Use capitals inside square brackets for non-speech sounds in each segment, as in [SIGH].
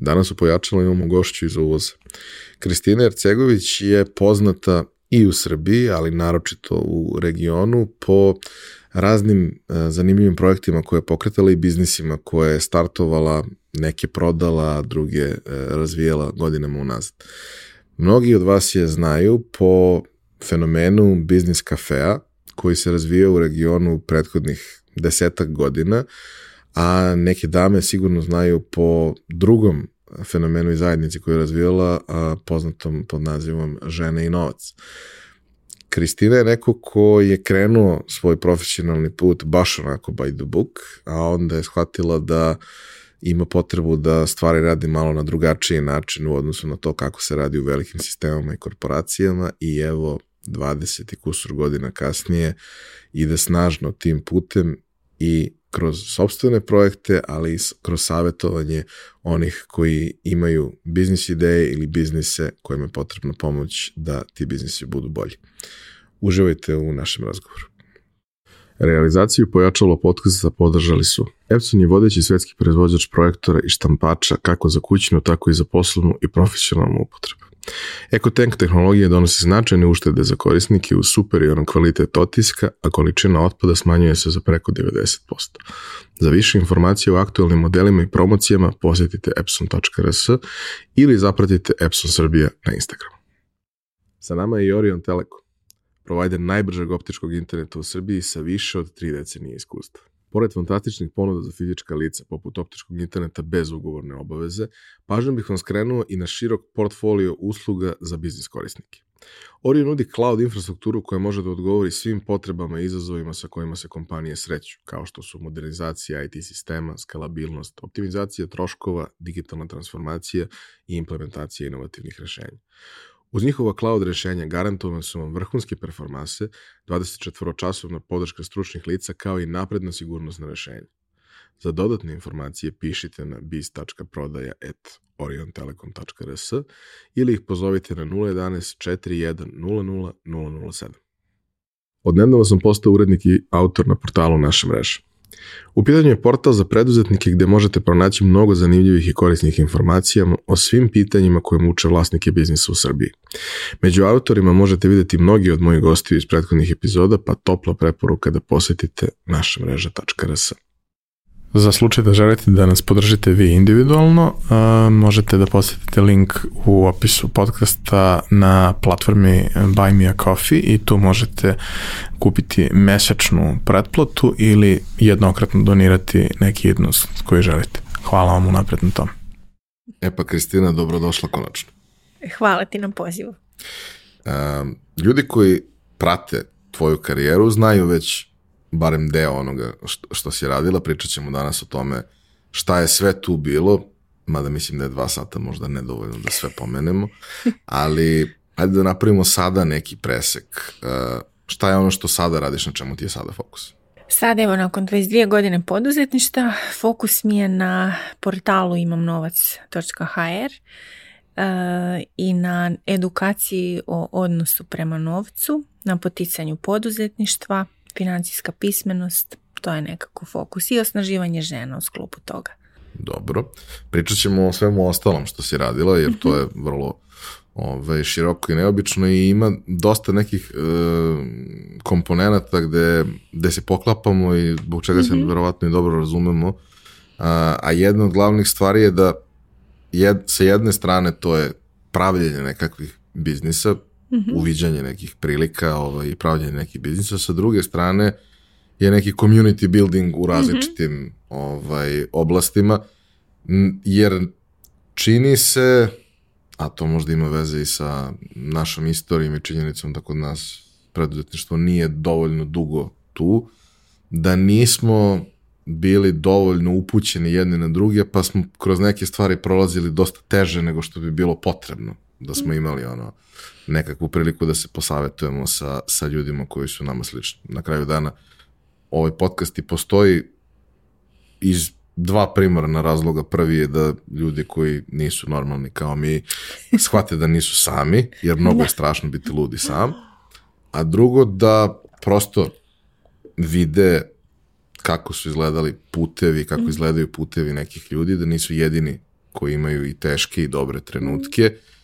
Danas su Pojačalo imamo gošću iz uvoza. Kristina Ercegović je poznata i u Srbiji, ali naročito u regionu po raznim e, zanimljivim projektima koje je pokretala i biznisima koje je startovala, neke prodala, druge e, razvijala razvijela godinama unazad. Mnogi od vas je znaju po fenomenu biznis kafea koji se razvija u regionu prethodnih desetak godina, a neke dame sigurno znaju po drugom fenomenu i zajednici koju je razvijala poznatom pod nazivom Žene i novac. Kristina je neko ko je krenuo svoj profesionalni put baš onako by the book, a onda je shvatila da ima potrebu da stvari radi malo na drugačiji način u odnosu na to kako se radi u velikim sistemama i korporacijama i evo 20 i kusur godina kasnije ide snažno tim putem i kroz sobstvene projekte, ali i kroz savjetovanje onih koji imaju biznis ideje ili biznise kojima je potrebna pomoć da ti biznisi budu bolji. Uživajte u našem razgovoru. Realizaciju pojačalo podcasta podržali su Epson je vodeći svetski proizvođač projektora i štampača kako za kućnu, tako i za poslovnu i profesionalnu upotrebu. EcoTank tehnologija donosi značajne uštede za korisnike u superioran kvalitetu otiska, a količina otpada smanjuje se za preko 90%. Za više informacije o aktualnim modelima i promocijama posjetite epson.rs ili zapratite Epson Srbija na Instagram. Sa nama je i Orion Telekom, provider najbržeg optičkog interneta u Srbiji sa više od tri decenije iskustva. Pored fantastičnih ponuda za fizička lica, poput optičkog interneta bez ugovorne obaveze, pažnju bih vam skrenuo i na širok portfolio usluga za biznis korisnike. Orion nudi cloud infrastrukturu koja može da odgovori svim potrebama i izazovima sa kojima se kompanije sreću, kao što su modernizacija IT sistema, skalabilnost, optimizacija troškova, digitalna transformacija i implementacija inovativnih rešenja. Uz njihova cloud rješenja garantovane su vam vrhunske performanse, 24-časovna podrška stručnih lica kao i napredna na rješenja. Za dodatne informacije pišite na biz.prodaja.oriontelekom.rs ili ih pozovite na 011 41 007. Odnedavno sam postao urednik i autor na portalu naše mreže. U pitanju je portal za preduzetnike gdje možete pronaći mnogo zanimljivih i korisnih informacija o svim pitanjima koje muče vlasnike biznisa u Srbiji. Među autorima možete videti mnogi od mojih gostiju iz prethodnih epizoda, pa topla preporuka da posetite mreža.rs. Za slučaj da želite da nas podržite vi individualno, e, možete da posjetite link u opisu podcasta na platformi Buy Me A Coffee i tu možete kupiti mesečnu pretplatu ili jednokratno donirati neki jednost koji želite. Hvala vam unapred na tom. E pa Kristina, dobrodošla konačno. Hvala ti na pozivu. E, ljudi koji prate tvoju karijeru znaju već barem deo onoga što, što si radila, pričat ćemo danas o tome šta je sve tu bilo, mada mislim da je dva sata možda nedovoljno da sve pomenemo, ali ajde da napravimo sada neki presek. E, šta je ono što sada radiš, na čemu ti je sada fokus? Sada evo nakon 22 godine poduzetništva, fokus mi je na portalu imamnovac.hr e, i na edukaciji o odnosu prema novcu, na poticanju poduzetništva – financijska pismenost, to je nekako fokus i osnaživanje žena u sklopu toga. Dobro. Pričat ćemo o svemu ostalom što si radila, jer to je mhm. vrlo ove, široko i neobično i ima dosta nekih e, komponenata gde, se poklapamo i zbog čega se mm i dobro razumemo. A, a jedna od glavnih stvari je da jed, sa jedne strane to je pravljenje nekakvih biznisa, Mhm. uviđanje nekih prilika ovaj, i pravljanje nekih biznisa. Sa druge strane je neki community building u mhm. različitim ovaj, oblastima, jer čini se, a to možda ima veze i sa našom istorijom i činjenicom da kod nas preduzetništvo nije dovoljno dugo tu, da nismo bili dovoljno upućeni jedni na druge, pa smo kroz neke stvari prolazili dosta teže nego što bi bilo potrebno da smo mhm. imali ono nekakvu priliku da se posavetujemo sa, sa ljudima koji su nama slični. Na kraju dana ovaj podcast i postoji iz dva primarna razloga. Prvi je da ljudi koji nisu normalni kao mi shvate da nisu sami, jer mnogo je strašno biti ludi sam. A drugo da prosto vide kako su izgledali putevi, kako mhm. izgledaju putevi nekih ljudi, da nisu jedini koji imaju i teške i dobre trenutke. Mhm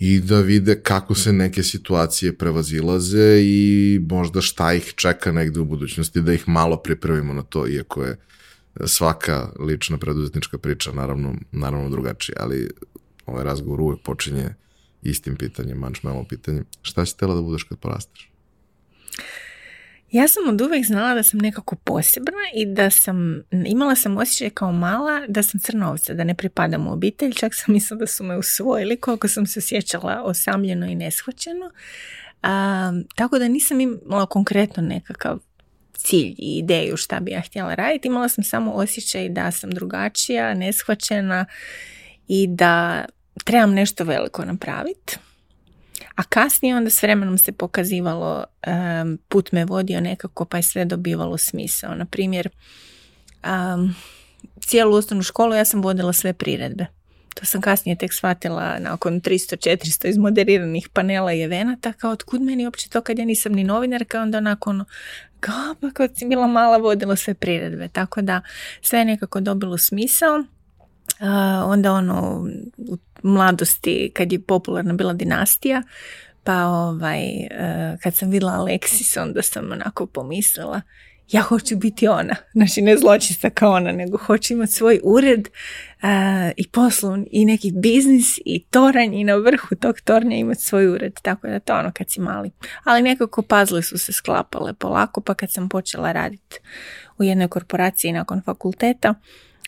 i da vide kako se neke situacije prevazilaze i možda šta ih čeka negde u budućnosti, da ih malo pripremimo na to, iako je svaka lična preduzetnička priča naravno, naravno drugačija, ali ovaj razgovor uvek počinje istim pitanjem, malo pitanjem. Šta si tela da budeš kad porasteš? Ja sam od uvijek znala da sam nekako posebna i da sam, imala sam osjećaj kao mala da sam crnovca, da ne pripadam u obitelj, čak sam mislila da su me usvojili koliko sam se osjećala osamljeno i neshvaćeno. tako da nisam imala konkretno nekakav cilj i ideju šta bi ja htjela raditi, imala sam samo osjećaj da sam drugačija, neshvaćena i da trebam nešto veliko napraviti. A kasnije onda s vremenom se pokazivalo, put me vodio nekako pa je sve dobivalo smisao. Na primjer, um, cijelu osnovnu školu ja sam vodila sve priredbe. To sam kasnije tek shvatila nakon 300-400 izmoderiranih panela i evenata, kao otkud meni uopće to kad ja nisam ni novinarka, onda nakon ono, kao pa kad si bila mala vodila sve priredbe. Tako da sve je nekako dobilo smisao. onda ono, u mladosti kad je popularna bila dinastija, pa ovaj, eh, kad sam vidjela Alexis onda sam onako pomislila ja hoću biti ona, [LAUGHS] znači ne zločista kao ona, nego hoću imati svoj ured eh, i poslovni i neki biznis i toranj i na vrhu tog tornja imati svoj ured, tako da to ono kad si mali. Ali nekako pazle su se sklapale polako, pa kad sam počela raditi u jednoj korporaciji nakon fakulteta,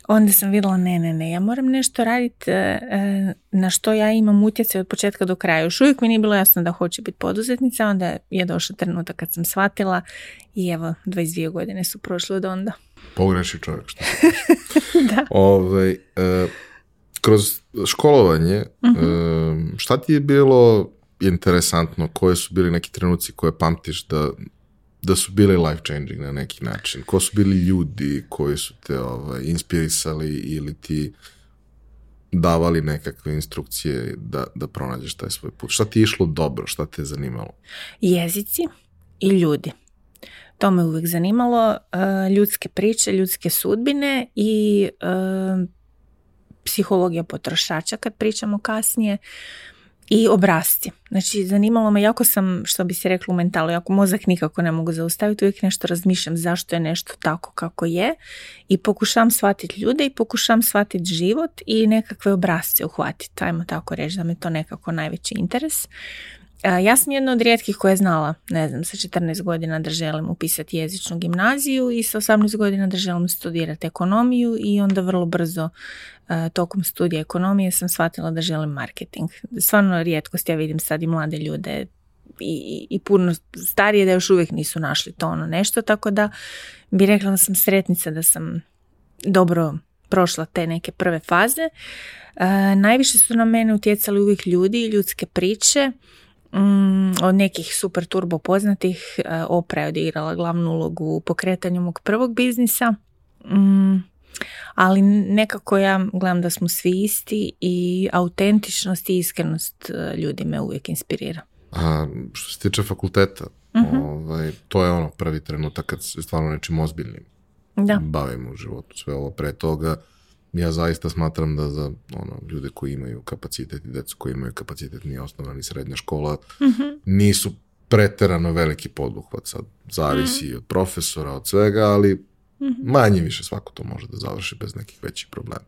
onda sam vidjela ne, ne, ne, ja moram nešto raditi e, e, na što ja imam utjecaj od početka do kraja. Još uvijek mi nije bilo jasno da hoće biti poduzetnica, onda je došao trenutak kad sam shvatila i evo, 22 godine su prošle od onda. Pogreši čovjek što [LAUGHS] da. Ovaj, e, kroz školovanje, mhm. šta ti je bilo interesantno? Koje su bili neki trenuci koje pamtiš da da su bili life changing na neki način? Ko su bili ljudi koji su te ovaj, inspirisali ili ti davali nekakve instrukcije da, da pronađeš taj svoj put? Šta ti je išlo dobro? Šta te je zanimalo? Jezici i ljudi. To me uvijek zanimalo. Eh, ljudske priče, ljudske sudbine i eh, psihologija potrošača kad pričamo kasnije i obrasci. Znači, zanimalo me, jako sam, što bi se reklo mentalo, jako mozak nikako ne mogu zaustaviti, uvijek nešto razmišljam zašto je nešto tako kako je i pokušam shvatiti ljude i pokušam shvatiti život i nekakve obrazce uhvatiti, ajmo tako reći, da me to nekako najveći interes. Ja sam jedna od rijetkih koja je znala, ne znam, sa 14 godina da želim upisati jezičnu gimnaziju i sa 18 godina da želim studirati ekonomiju i onda vrlo brzo E, tokom studija ekonomije sam shvatila da želim marketing. Stvarno rijetkost ja vidim sad i mlade ljude i, i puno starije da još uvijek nisu našli to ono nešto, tako da bi rekla da sam sretnica da sam dobro prošla te neke prve faze. E, najviše su na mene utjecali uvijek ljudi i ljudske priče mm, od nekih super turbo poznatih. E, opra je odigrala glavnu ulogu u pokretanju mog prvog biznisa. Mm, ali nekako ja gledam da smo svi isti i autentičnost i iskrenost e, ljudi me uvijek inspirira. A što se tiče fakulteta, mhm. ovaj, to je ono prvi trenutak kad se stvarno nečim ozbiljnim da. bavimo u životu. Sve ovo pre toga, ja zaista smatram da za ono, ljude koji imaju kapacitet i djecu koji imaju kapacitet ni osnovna ni srednja škola, mhm. nisu preterano veliki poduhvat sad. Zavisi uh od profesora, od svega, ali Mhm. Manje više svako to može da završi bez nekih većih problema.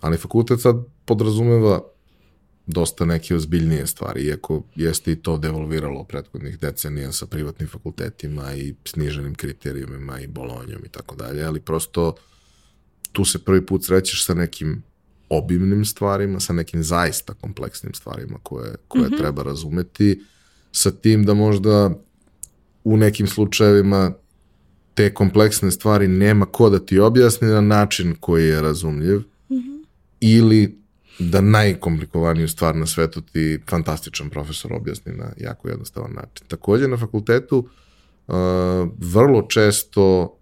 Ali fakultet sad podrazumeva dosta neke ozbiljnije stvari, iako jeste i to devolviralo prethodnih decenija sa privatnim fakultetima i sniženim kriterijumima i bolonjom i tako dalje, ali prosto tu se prvi put srećeš sa nekim obimnim stvarima, sa nekim zaista kompleksnim stvarima koje, koje mhm. treba razumeti, sa tim da možda u nekim slučajevima te kompleksne stvari nema ko da ti objasni na način koji je razumljiv ili da najkomplikovaniju stvar na svetu ti fantastičan profesor objasni na jako jednostavan način. Takođe na fakultetu uh, vrlo često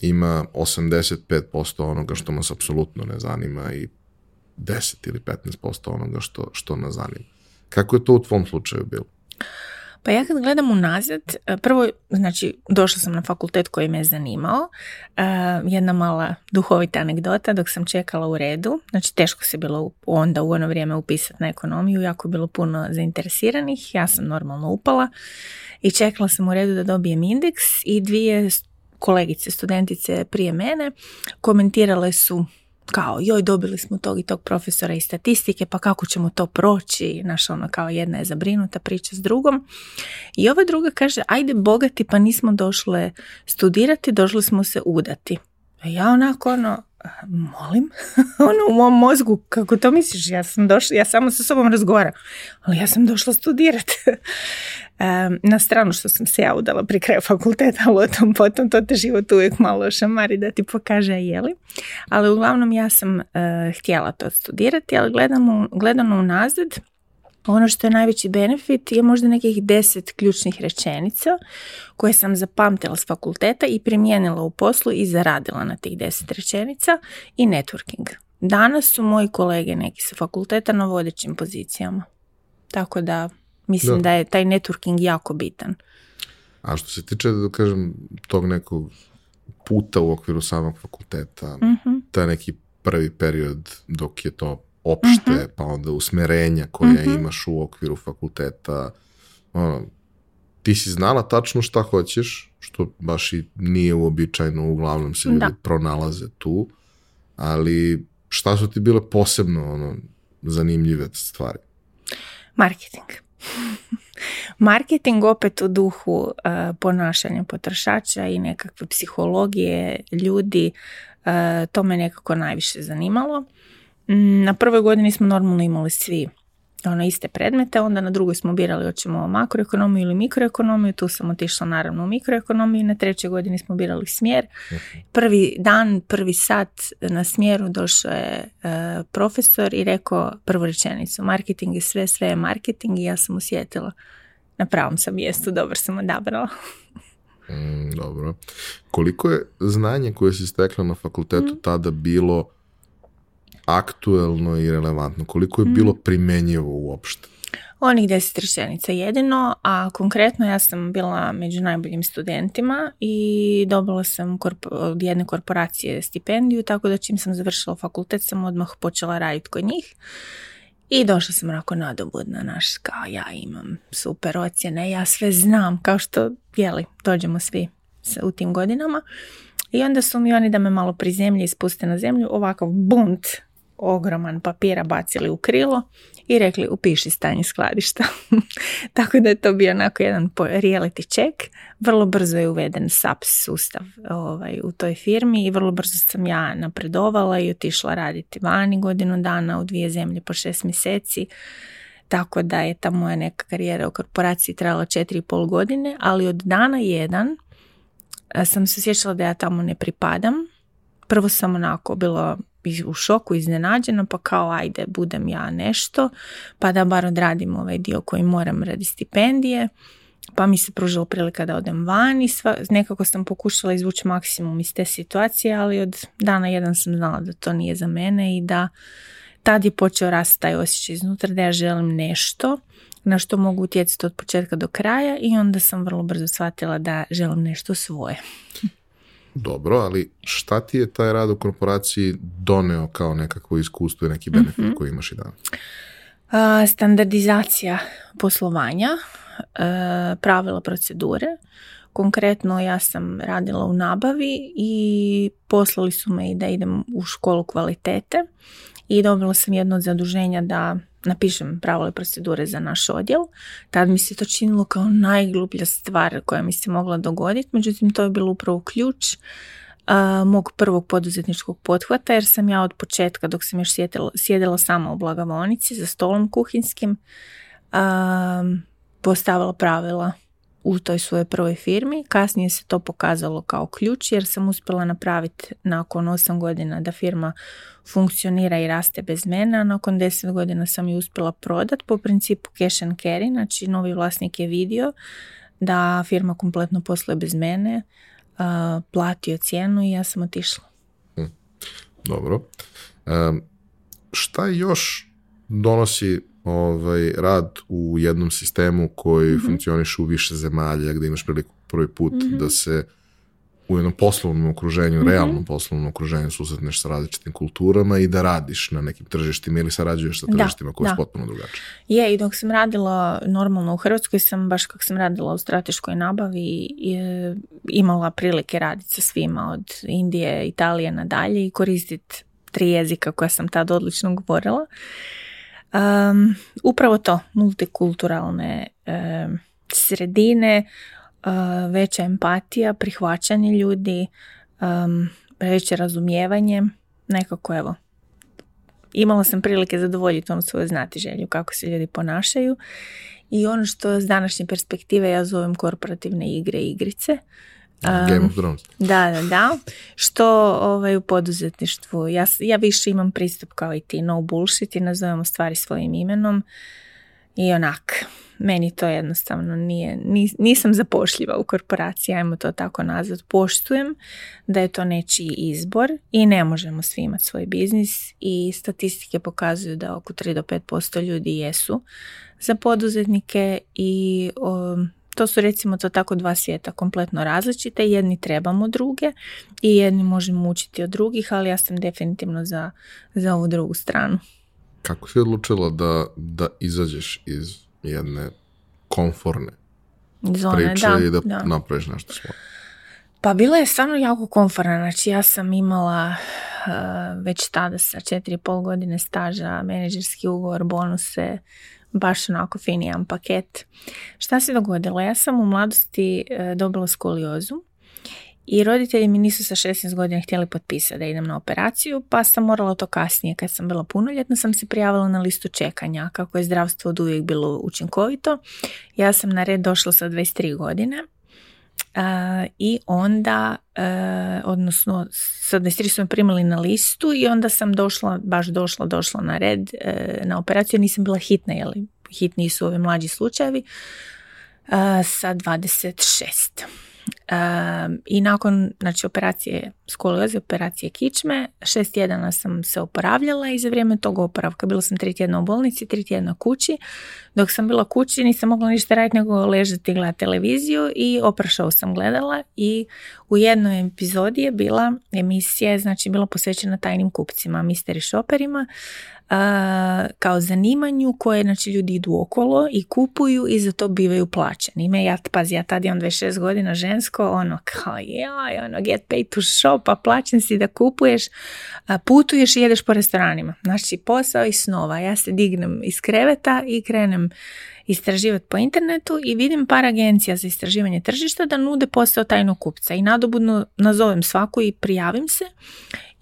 ima 85% onoga što nas apsolutno ne zanima i 10 ili 15% onoga što, što nas zanima. Kako je to u tvom slučaju bilo? Pa ja kad gledam unazad, e, prvo, znači, došla sam na fakultet koji me je zanimao. E, jedna mala duhovita anegdota dok sam čekala u redu. Znači, teško se bilo onda u ono vrijeme upisati na ekonomiju, jako je bilo puno zainteresiranih. Ja sam normalno upala i čekala sam u redu da dobijem indeks i dvije kolegice, studentice prije mene komentirale su kao, joj, dobili smo tog i tog profesora iz statistike, pa kako ćemo to proći? naša ono, kao jedna je zabrinuta priča s drugom. I ova druga kaže, ajde bogati, pa nismo došle studirati, došli smo se udati. Ja onako, ono, molim, [LAUGHS] ono u mom mozgu, kako to misliš, ja sam došla, ja samo sa sobom razgovaram, ali ja sam došla studirati na stranu što sam se ja udala pri kraju fakulteta, ali o tom potom to te život uvijek malo šamari da ti pokaže je li. Ali uglavnom ja sam e, htjela to studirati, ali gledamo, gledano unazad ono što je najveći benefit je možda nekih deset ključnih rečenica koje sam zapamtila s fakulteta i primijenila u poslu i zaradila na tih deset rečenica i networking. Danas su moji kolege neki sa fakulteta na vodećim pozicijama. Tako da Mislim da. je taj networking jako bitan. A što se tiče, da kažem, tog nekog puta u okviru samog fakulteta, mm-hmm. taj neki prvi period dok je to opšte, mhm. pa onda usmerenja koje mhm. imaš u okviru fakulteta, ono, ti si znala tačno šta hoćeš, što baš i nije uobičajno, uglavnom se pronalaze tu, ali šta su ti bile posebno ono, zanimljive stvari? Marketing. [LAUGHS] Marketing opet u duhu e, ponašanja potrošača i nekakve psihologije ljudi, e, to me nekako najviše zanimalo. Mm, na prvoj godini smo normalno imali svi ono iste predmete, onda na drugoj smo birali hoćemo makroekonomiju ili mikroekonomiju, tu sam otišla naravno u mikroekonomiju, na trećoj godini smo birali smjer. Prvi dan, prvi sat na smjeru došao je e, profesor i rekao prvu rečenicu, marketing je sve, sve je marketing i ja sam usjetila, na pravom sam mjestu, dobro sam odabrala. [LAUGHS] Mm, dobro. Koliko je znanje koje si stekla na fakultetu mm. tada bilo aktuelno i relevantno? Koliko je bilo mm. primenjivo uopšte? Onih deset rečenica jedino, a konkretno ja sam bila među najboljim studentima i dobila sam od jedne korporacije stipendiju, tako da čim sam završila fakultet sam odmah počela raditi kod njih. I došla sam onako nadobudna, naš, kao ja imam super ocjene, ja sve znam, kao što, jeli, dođemo svi u tim godinama. I onda su mi oni da me malo prizemlje i spuste na zemlju, ovakav bunt ogroman papira bacili u krilo i rekli upiši stanje skladišta. [LAUGHS] Tako da je to bio onako jedan reality check. Vrlo brzo je uveden SAP sustav ovaj, u toj firmi i vrlo brzo sam ja napredovala i otišla raditi vani godinu dana u dvije zemlje po šest mjeseci. Tako da je ta moja neka karijera u korporaciji trajala četiri i pol godine, ali od dana jedan sam se osjećala da ja tamo ne pripadam. Prvo sam onako bila u šoku iznenađena pa kao ajde budem ja nešto pa da bar odradim ovaj dio koji moram radi stipendije pa mi se pružila prilika da odem van i sva, nekako sam pokušala izvući maksimum iz te situacije, ali od dana jedan sam znala da to nije za mene i da tad je počeo rasti taj osjećaj iznutra da ja želim nešto na što mogu utjecati od početka do kraja i onda sam vrlo brzo shvatila da želim nešto svoje. Dobro, ali šta ti je taj rad u korporaciji doneo kao nekakvo iskustvo i neki benefit mm koji imaš i danas? standardizacija poslovanja, e, pravila procedure. Konkretno ja sam radila u nabavi i poslali su me i da idem u školu kvalitete i dobila sam jedno od zaduženja da napišem pravila i procedure za naš odjel. Tad mi se to činilo kao najgluplja stvar koja mi se mogla dogoditi, međutim to je bilo upravo ključ mog prvog poduzetničkog pothvata jer sam ja od početka dok sam još sjedila, samo sama u blagavonici za stolom kuhinskim postavila pravila u toj svojoj prvoj firmi. Kasnije se to pokazalo kao ključ jer sam uspjela napraviti nakon 8 godina da firma funkcionira i raste bez mene, a nakon 10 godina sam ju uspjela prodat po principu cash and carry, znači novi vlasnik je vidio da firma kompletno posluje bez mene, platio cijenu i ja sam otišla. Hm, dobro. šta još donosi ovaj, rad u jednom sistemu koji mm funkcioniš u više zemalja, gdje imaš priliku prvi put mhm. da se u jednom poslovnom okruženju, mhm. realnom poslovnom okruženju susretneš sa različitim kulturama i da radiš na nekim tržištima ili sarađuješ sa tržištima da, koje su potpuno drugačije. Je, i dok sam radila normalno u Hrvatskoj sam, baš kako sam radila u strateškoj nabavi, je, imala prilike raditi sa svima od Indije, Italije nadalje i koristiti tri jezika koja sam tad odlično govorila upravo to, multikulturalne sredine, eh, veća empatija, prihvaćanje ljudi, veće razumijevanje, nekako evo. Imala sam prilike zadovoljiti onu svoju znatiželju kako se ljudi ponašaju i ono što s današnje perspektive ja zovem korporativne igre i igrice. Game of Thrones. da, da, da. Što ovaj, u poduzetništvu? Ja, ja više imam pristup kao i ti, no bullshit i nazovemo stvari svojim imenom. I onak, meni to jednostavno nije, nisam zapošljiva u korporaciji, ajmo to tako nazvat. Poštujem da je to nečiji izbor i ne možemo svi imati svoj biznis i statistike pokazuju da oko 3 do 5% ljudi jesu za poduzetnike i to su recimo to tako dva svijeta, kompletno različite, jedni trebamo druge i jedni možemo učiti od drugih, ali ja sam definitivno za, za ovu drugu stranu. Kako si odlučila da, da izađeš iz jedne konforne Zone, priče da, i da, da. napraviš nešto svoje? Pa bila je stvarno jako komforna, znači ja sam imala eh, već tada sa pol godine staža, menadžerski ugovor, bonuse, baš onako fini paket. Šta se dogodilo? Ja sam u mladosti e, dobila skoliozu i roditelji mi nisu sa 16 godina htjeli potpisati da idem na operaciju, pa sam morala to kasnije. Kad sam bila punoljetna sam se prijavila na listu čekanja, kako je zdravstvo od uvijek bilo učinkovito. Ja sam na red došla sa 23 godine i onda, e, odnosno sa 23 su me primili na listu i onda sam došla, baš došla, došla na red e, na operaciju. Nisam bila hitna, jeli hitni su ovi mlađi slučajevi sa 26. I nakon znači, operacije skolioze, operacije kičme, šest tjedana sam se oporavljala i za vrijeme tog oporavka bila sam tri tjedna u bolnici, tri tjedna kući. Dok sam bila kući nisam mogla ništa raditi nego ležati i gledati televiziju i oprašao sam gledala i u jednoj epizodi je bila emisija, znači bila posvećena tajnim kupcima, mystery šoperima kao zanimanju koje znači, ljudi idu okolo i kupuju i za to bivaju plaćeni. Ime ja, pazi, ja tad imam 26 godina žensko, ono kao jaj, ono get paid to shop, a plaćen si da kupuješ, putuješ i jedeš po restoranima. Znači posao i snova. Ja se dignem iz kreveta i krenem istraživati po internetu i vidim par agencija za istraživanje tržišta da nude posao tajnog kupca i nadobudno nazovem svaku i prijavim se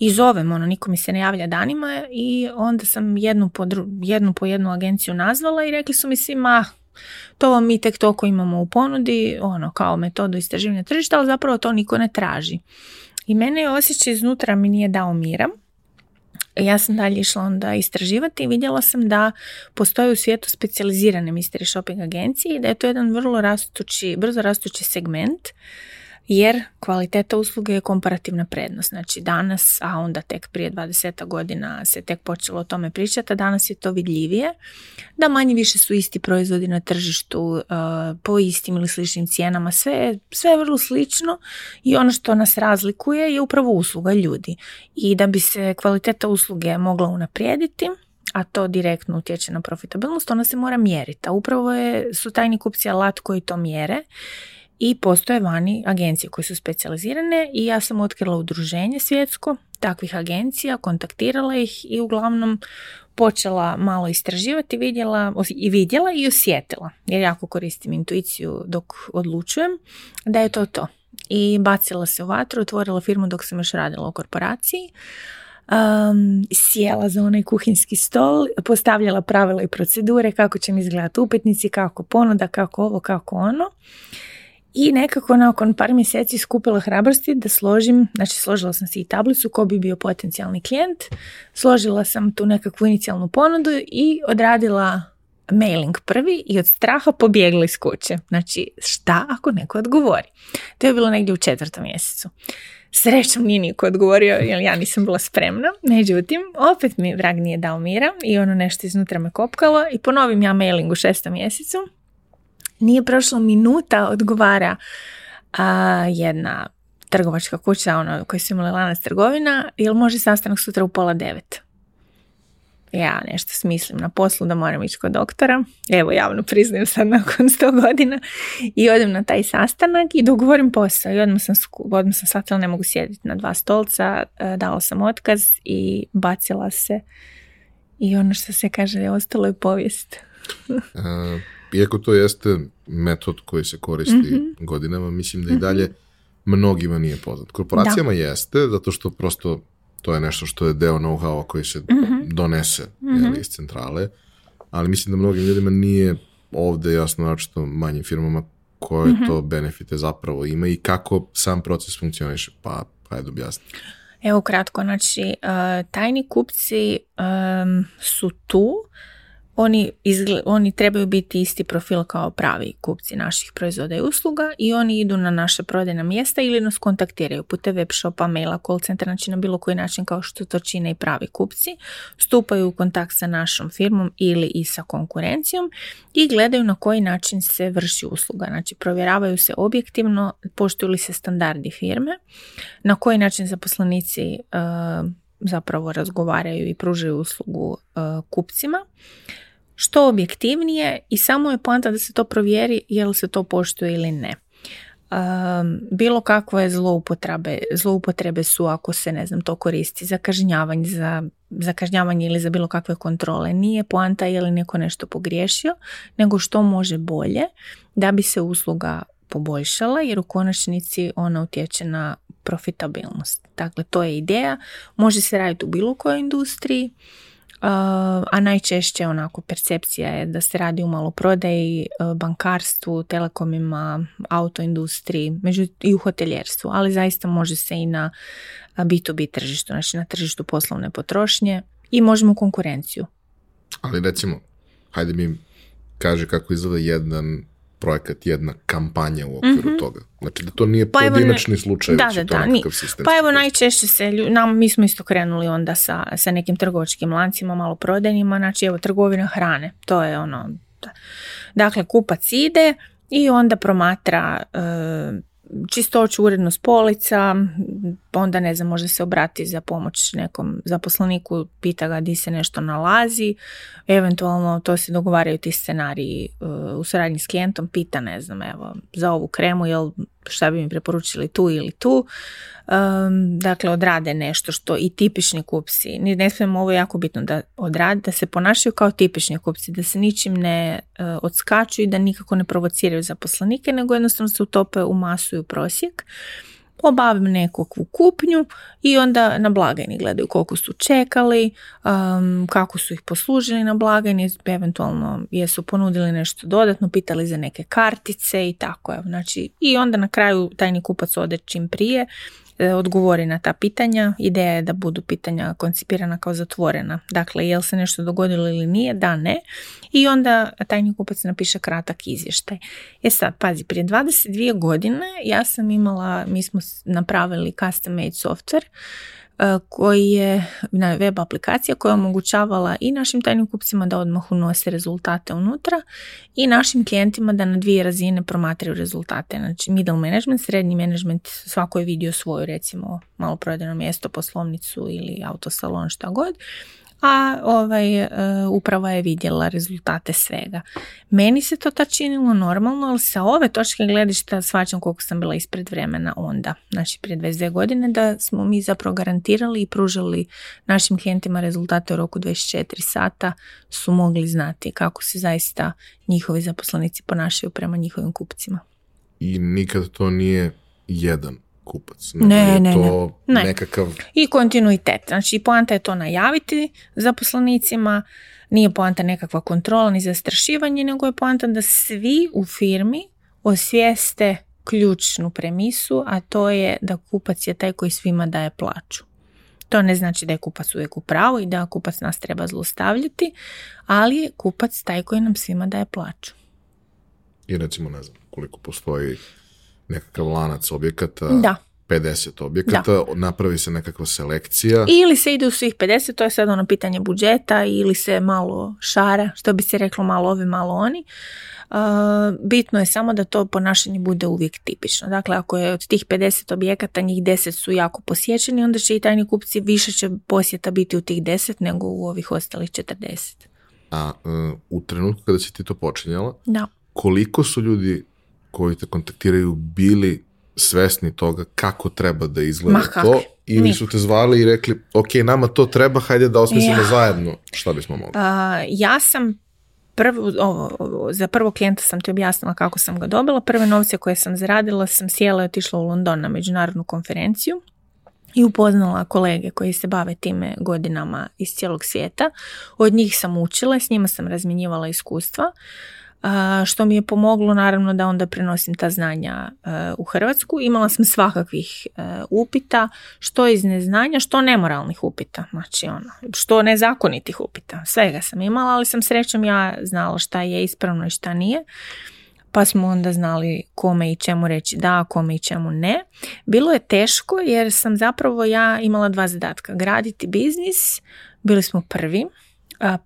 i zovem, ono, niko mi se ne javlja danima i onda sam jednu po, jednu, po jednu agenciju nazvala i rekli su mi svi, ma, to mi tek toliko imamo u ponudi, ono, kao metodu istraživanja tržišta, ali zapravo to niko ne traži. I mene je osjećaj iznutra mi nije dao mira. Ja sam dalje išla onda istraživati i vidjela sam da postoje u svijetu specijalizirane mystery shopping agencije i da je to jedan vrlo rastući, brzo rastući segment jer kvaliteta usluge je komparativna prednost. Znači danas, a onda tek prije 20 godina se tek počelo o tome pričati, a danas je to vidljivije, da manje više su isti proizvodi na tržištu uh, po istim ili sličnim cijenama, sve, sve je vrlo slično i ono što nas razlikuje je upravo usluga ljudi. I da bi se kvaliteta usluge mogla unaprijediti, a to direktno utječe na profitabilnost, ona se mora mjeriti. A upravo je, su tajni kupci alat koji to mjere i postoje vani agencije koje su specijalizirane i ja sam otkrila udruženje svjetsko takvih agencija, kontaktirala ih i uglavnom počela malo istraživati vidjela, i vidjela i osjetila, jer jako koristim intuiciju dok odlučujem, da je to to. I bacila se u vatru, otvorila firmu dok sam još radila u korporaciji, um, sjela za onaj kuhinski stol, postavljala pravila i procedure, kako će mi izgledati upetnici, kako ponuda, kako ovo, kako ono. I nekako nakon par mjeseci skupila hrabrosti da složim, znači složila sam si i tablicu ko bi bio potencijalni klijent, složila sam tu nekakvu inicijalnu ponudu i odradila mailing prvi i od straha pobjegla iz kuće. Znači, šta ako neko odgovori? To je bilo negdje u četvrtom mjesecu. Srećom nije niko odgovorio jer ja nisam bila spremna. Međutim, opet mi vrag nije dao mira i ono nešto iznutra me kopkalo i ponovim ja mailing u šestom mjesecu nije prošlo minuta, odgovara a, jedna trgovačka kuća, ono koji su imali lanac trgovina, ili može sastanak sutra u pola devet? Ja nešto smislim na poslu da moram ići kod doktora. Evo, javno priznajem sad nakon sto godina. I odem na taj sastanak i dogovorim posao. I odmah sam, odmah sam shvatila ne mogu sjediti na dva stolca. E, dala sam otkaz i bacila se. I ono što se kaže, ostalo je povijest. [LAUGHS] E, iako to jeste metod koji se koristi mm godinama, mislim da i mhm. dalje mnogima nije poznat. Korporacijama jeste, zato što prosto to je nešto što je deo know a koji se mhm. donese mhm. iz centrale, ali mislim da mnogim ljudima nije ovdje jasno načito manjim firmama koje to benefite zapravo ima i kako sam proces funkcioniše. Pa, pa je Evo kratko, znači eh, tajni kupci su tu oni, oni trebaju biti isti profil kao pravi kupci naših proizvoda i usluga i oni idu na naše prodajna mjesta ili nas kontaktiraju putem web shopa, maila, call center, znači na bilo koji način kao što to čine i pravi kupci, stupaju u kontakt sa našom firmom ili i sa konkurencijom i gledaju na koji način se vrši usluga. Znači provjeravaju se objektivno, poštuju li se standardi firme, na koji način zaposlenici eh, zapravo razgovaraju i pružaju uslugu eh, kupcima što objektivnije i samo je poanta da se to provjeri je li se to poštuje ili ne. Um, bilo kakve zloupotrebe, zloupotrebe su ako se ne znam to koristi za kažnjavanje, za, za kažnjavanje ili za bilo kakve kontrole. Nije poanta je li neko nešto pogriješio, nego što može bolje da bi se usluga poboljšala jer u konačnici ona utječe na profitabilnost. Dakle, to je ideja. Može se raditi u bilo kojoj industriji. Uh, a najčešće onako percepcija je da se radi u maloprodaji, uh, bankarstvu, telekomima, autoindustriji i u hoteljerstvu, ali zaista može se i na B2B uh, tržištu, znači na tržištu poslovne potrošnje i možemo konkurenciju. Ali recimo, hajde mi kaže kako izgleda jedan projekat, jedna kampanja u okviru mhm. toga. Znači da to nije pa pojedinačni slučaj, da, da, da, sistem. Pa evo najčešće se, nam, mi smo isto krenuli onda sa, sa nekim trgovačkim lancima, malo prodenima, znači evo trgovina hrane, to je ono, dakle kupac ide i onda promatra e, čistoću urednost polica, onda ne znam, može se obrati za pomoć nekom zaposleniku, pita ga di se nešto nalazi, eventualno to se dogovaraju ti scenariji e, u suradnji s klijentom, pita ne znam, evo, za ovu kremu, jel šta bi mi preporučili tu ili tu. dakle, odrade nešto što i tipični kupci, ne smijemo ovo jako bitno da odrade, da se ponašaju kao tipični kupci, da se ničim ne uh, odskaču i da nikako ne provociraju zaposlenike, nego jednostavno se utope u masu i u prosjek. Obavim nekakvu kupnju i onda na blagajni gledaju koliko su čekali, kako su ih poslužili na blagajni, eventualno jesu ponudili nešto dodatno, pitali za neke kartice i tako. Evo. Znači, I onda na kraju tajni kupac ode čim prije E, odgovori na ta pitanja. Ideja je da budu pitanja koncipirana kao zatvorena. Dakle, jel se nešto dogodilo ili nije? Da, ne. I onda tajni kupac napiše kratak izvještaj. E sad, pazi, prije 22 godine ja sam imala, mi smo napravili custom made software E, koji je na web aplikacija koja je omogućavala i našim tajnim kupcima da odmah unose rezultate unutra i našim klijentima da na dvije razine promatraju rezultate. Znači middle management, srednji management, svako je vidio svoju recimo malo maloprodajno mjesto, poslovnicu ili autosalon šta god a ovaj, e, upravo je vidjela rezultate svega. Meni se to ta činilo normalno, ali sa ove točke gledišta svačam koliko sam bila ispred vremena onda, znači prije 22 godine, da smo mi zapravo garantirali i pružali našim klijentima rezultate u roku 24 sata, su mogli znati kako se zaista njihovi zaposlenici ponašaju prema njihovim kupcima. I nikad to nije jedan kupac. Ne, ne, to Nekakav... I kontinuitet. Znači, poanta je to najaviti zaposlenicima, nije poanta nekakva kontrola ni zastrašivanje, nego je poanta da svi u firmi osvijeste ključnu premisu, a to je da kupac je taj koji svima daje plaću. To ne znači da je kupac uvijek u pravu i da kupac nas treba zlostavljati, ali je kupac taj koji nam svima daje plaću. I recimo ne znam koliko postoji nekakav lanac objekata. Da. 50 objekata, napravi se nekakva selekcija. Ili se ide u svih 50, to je sad ono pitanje budžeta, ili se malo šara, što bi se reklo malo ovi, malo oni. Uh, bitno je samo da to ponašanje bude uvijek tipično. Dakle, ako je od tih 50 objekata njih 10 su jako posjećeni, onda će i tajni kupci više će posjeta biti u tih 10 nego u ovih ostalih 40. A e, u trenutku kada si ti to počinjala, da. koliko su ljudi koji te kontaktiraju bili svesni toga kako treba da izgleda to ili su te zvali i rekli ok, nama to treba, hajde da osmislimo ja. zajedno šta bismo mogli? ja sam prvo, za prvo klijenta sam ti objasnila kako sam ga dobila. Prve novce koje sam zaradila sam sjela i otišla u London na međunarodnu konferenciju i upoznala kolege koji se bave time godinama iz cijelog svijeta. Od njih sam učila, s njima sam razminjivala iskustva što mi je pomoglo naravno da onda prenosim ta znanja e, u Hrvatsku. Imala sam svakakvih e, upita, što iz neznanja, što nemoralnih upita, znači ono, što nezakonitih upita, svega sam imala, ali sam srećom ja znala šta je ispravno i šta nije pa smo onda znali kome i čemu reći da, kome i čemu ne. Bilo je teško jer sam zapravo ja imala dva zadatka. Graditi biznis, bili smo prvi,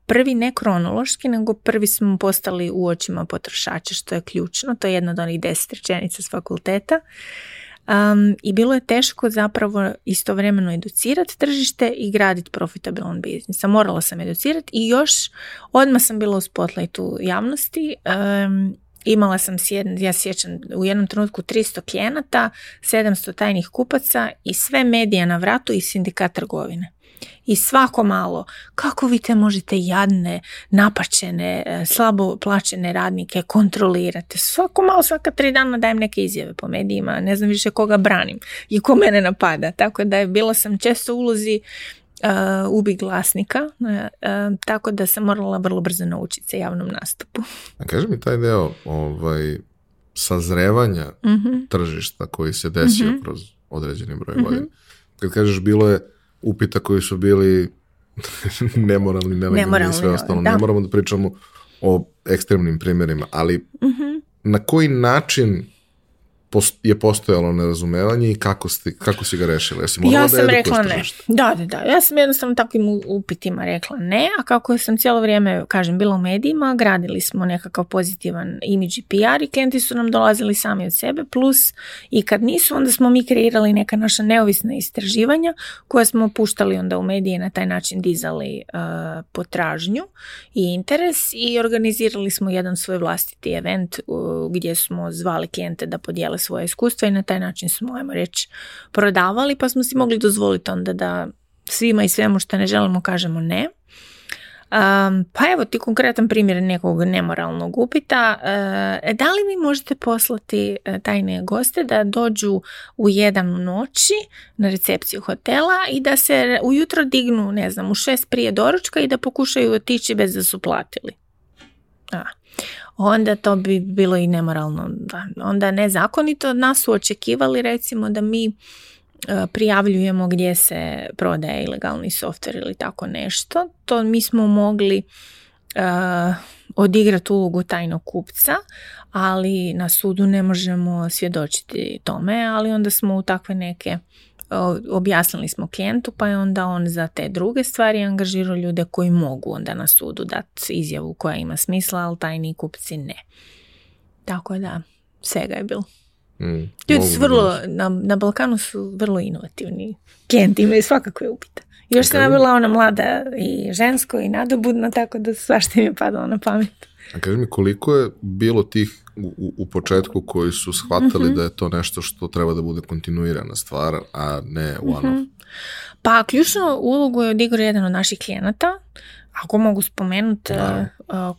Prvi ne kronološki, nego prvi smo postali u očima potrošača, što je ključno. To je jedna od onih deset rečenica s fakulteta. Um, I bilo je teško zapravo istovremeno educirati tržište i graditi profitabilan biznis. Morala sam educirati i još odmah sam bila u spotlightu javnosti. Um, imala sam, ja sjećam, u jednom trenutku 300 klijenata, 700 tajnih kupaca i sve medije na vratu i sindikat trgovine. I svako malo, kako vi te možete jadne, napačene, e, slabo plaćene radnike kontrolirati? Svako malo, svaka tri dana dajem neke izjave po medijima, ne znam više koga branim i ko mene napada. Tako da je bila sam često u ulozi e, ubi glasnika, e, tako da sam morala vrlo brzo naučiti se javnom nastupu. A kaže mi taj deo ovaj, sazrevanja mhm. tržišta koji se desio mhm. kroz određeni broj godina. Mhm. Kad kažeš bilo je upita koji su bili [LAUGHS] nemoralni, nelegalni i sve ostalo. Ne moramo da pričamo o ekstremnim primjerima, ali mhm. na koji način je postojalo nerazumevanje i kako, ste, kako si ga rešila? ja sam rekla ne. Da, da, da. Ja sam jednostavno takvim upitima rekla ne, a kako sam cijelo vrijeme, kažem, bila u medijima, gradili smo nekakav pozitivan imidž i PR i klijenti su nam dolazili sami od sebe, plus i kad nisu, onda smo mi kreirali neka naša neovisna istraživanja koja smo puštali onda u medije na taj način dizali e, potražnju i interes i organizirali smo jedan svoj vlastiti event gdje smo zvali klijente da podijele svoje iskustva i na taj način smo, ajmo reći, prodavali pa smo si mogli dozvoliti onda da svima i svemu što ne želimo kažemo ne. Um, pa evo ti konkretan primjer nekog nemoralnog upita. E, da li vi možete poslati e, tajne goste da dođu u jedan noći na recepciju hotela i da se ujutro dignu, ne znam, u šest prije doručka i da pokušaju otići bez da su platili? A, onda to bi bilo i nemoralno. Onda nezakonito od nas su očekivali recimo da mi e, prijavljujemo gdje se prodaje ilegalni softver ili tako nešto. To mi smo mogli uh, e, odigrati ulogu tajnog kupca, ali na sudu ne možemo svjedočiti tome, ali onda smo u takve neke objasnili smo klijentu pa je onda on za te druge stvari angažirao ljude koji mogu onda na sudu dati izjavu koja ima smisla, ali tajni kupci ne. Tako da, svega je bilo. Mm, Ljudi su vrlo, na, na, Balkanu su vrlo inovativni. Klijenti imaju svakako je upita. Još se nabila ona mlada i žensko i nadobudna, tako da svašta mi je padalo na pamet. A kaži mi, koliko je bilo tih u, u početku koji su shvatili mhm. da je to nešto što treba da bude kontinuirana stvar, a ne one-off? Mhm. Pa ključnu ulogu je odigrao jedan od naših klijenata ako mogu spomenuti eh, eh,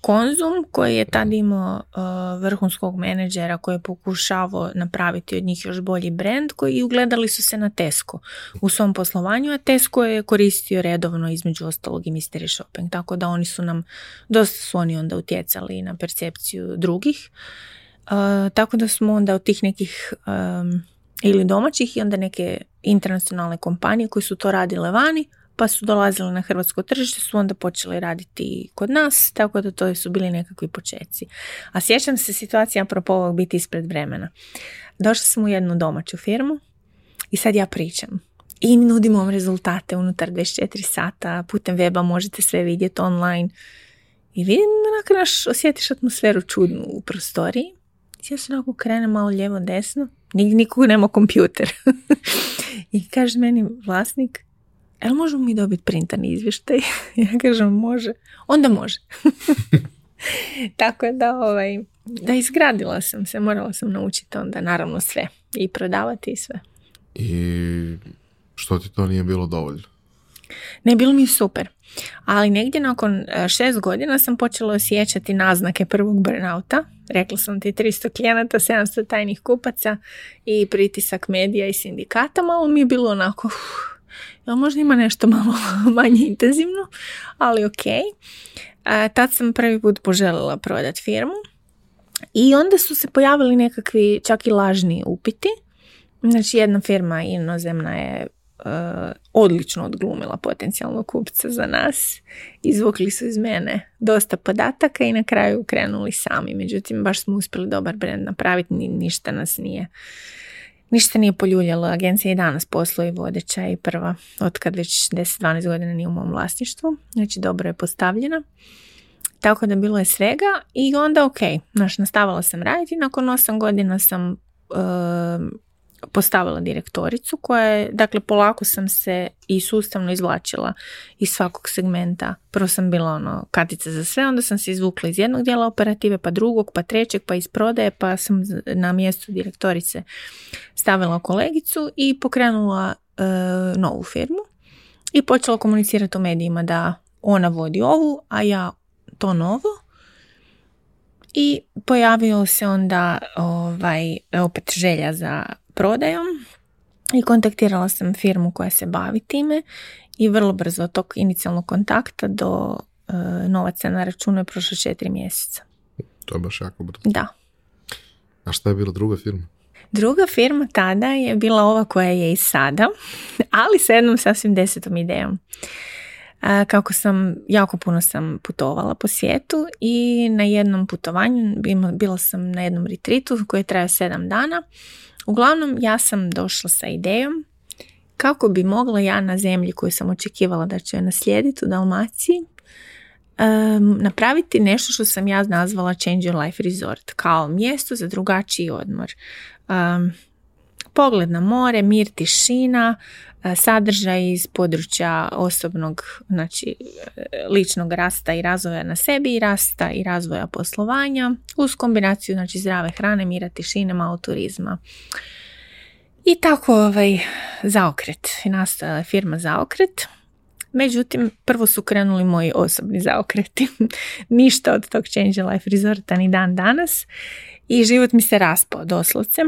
Konzum koji je tad imao eh, vrhunskog menadžera koji je pokušavao napraviti od njih još bolji brand koji ugledali su se na Tesco u svom poslovanju, a Tesco je koristio redovno između ostalog i mystery shopping, tako da oni su nam, dosta su oni onda utjecali na percepciju drugih. Tako da smo onda od tih nekih ili domaćih i onda neke internacionalne kompanije koje su to radile vani, pa su dolazili na hrvatsko tržište, su onda počeli raditi kod nas, tako da to su bili nekakvi počeci. A sjećam se situacija apropo ovog biti ispred vremena. Došla sam u jednu domaću firmu i sad ja pričam. I nudim vam rezultate unutar 24 sata, putem weba možete sve vidjeti online. I vidim, onako naš, osjetiš atmosferu čudnu u prostoriji. Ja se onako krenem malo lijevo desno, nikog nema kompjuter. [LAUGHS] I kaže meni vlasnik, jel možemo mi dobiti printan izvještaj? [LAUGHS] ja kažem, može. Onda može. [LAUGHS] Tako da, ovaj, da izgradila sam se, morala sam naučiti onda naravno sve i prodavati i sve. I što ti to nije bilo dovoljno? Ne, bilo mi super. Ali negdje nakon e, šest godina sam počela osjećati naznake prvog burnouta. Rekla sam ti 300 klijenata, 700 tajnih kupaca i pritisak medija i sindikata. Malo mi je bilo onako... Ja možda ima nešto malo [LAUGHS] manje intenzivno, ali ok. tad sam prvi put poželjela prodati firmu i onda su se pojavili nekakvi čak i lažni upiti. Znači jedna firma inozemna je e, odlično odglumila potencijalno kupca za nas. Izvukli su iz mene dosta podataka i na kraju krenuli sami. Međutim, baš smo uspjeli dobar brend napraviti, ni, ništa nas nije Ništa nije poljuljalo, agencija i danas posluje vodeća i prva, otkad već 10-12 godina nije u mom vlasništvu, znači dobro je postavljena. Tako da bilo je svega i onda ok, znaš, nastavala sam raditi, nakon 8 godina sam ehm, postavila direktoricu koja je, dakle polako sam se i sustavno izvlačila iz svakog segmenta. Prvo sam bila ono katica za sve, onda sam se izvukla iz jednog dijela operative, pa drugog, pa trećeg, pa iz prodaje, pa sam na mjestu direktorice stavila kolegicu i pokrenula e, novu firmu i počela komunicirati u medijima da ona vodi ovu, a ja to novo. I pojavio se onda ovaj, opet želja za prodajom i kontaktirala sam firmu koja se bavi time i vrlo brzo od tog inicijalnog kontakta do e, novaca na računu je prošlo četiri mjeseca. To je baš jako brzo. Da. A šta je bila druga firma? Druga firma tada je bila ova koja je i sada, ali sa jednom sasvim desetom idejom. E, kako sam, jako puno sam putovala po svijetu i na jednom putovanju, bila sam na jednom retritu koji je trajao sedam dana Uglavnom, ja sam došla sa idejom kako bi mogla ja na zemlji koju sam očekivala da ću je naslijediti u Dalmaciji um, napraviti nešto što sam ja nazvala Change Your Life Resort kao mjesto za drugačiji odmor. Um, Pogled na more, mir, tišina, e, sadržaj iz područja osobnog, znači e, ličnog rasta i razvoja na sebi i rasta i razvoja poslovanja uz kombinaciju znači zdrave hrane, mira, tišine, malo turizma. I tako ovaj zaokret. Nastala je firma Zaokret. Međutim, prvo su krenuli moji osobni zaokreti. [LAUGHS] Ništa od tog Change Life Resorta ni dan danas. I život mi se raspao doslovcem.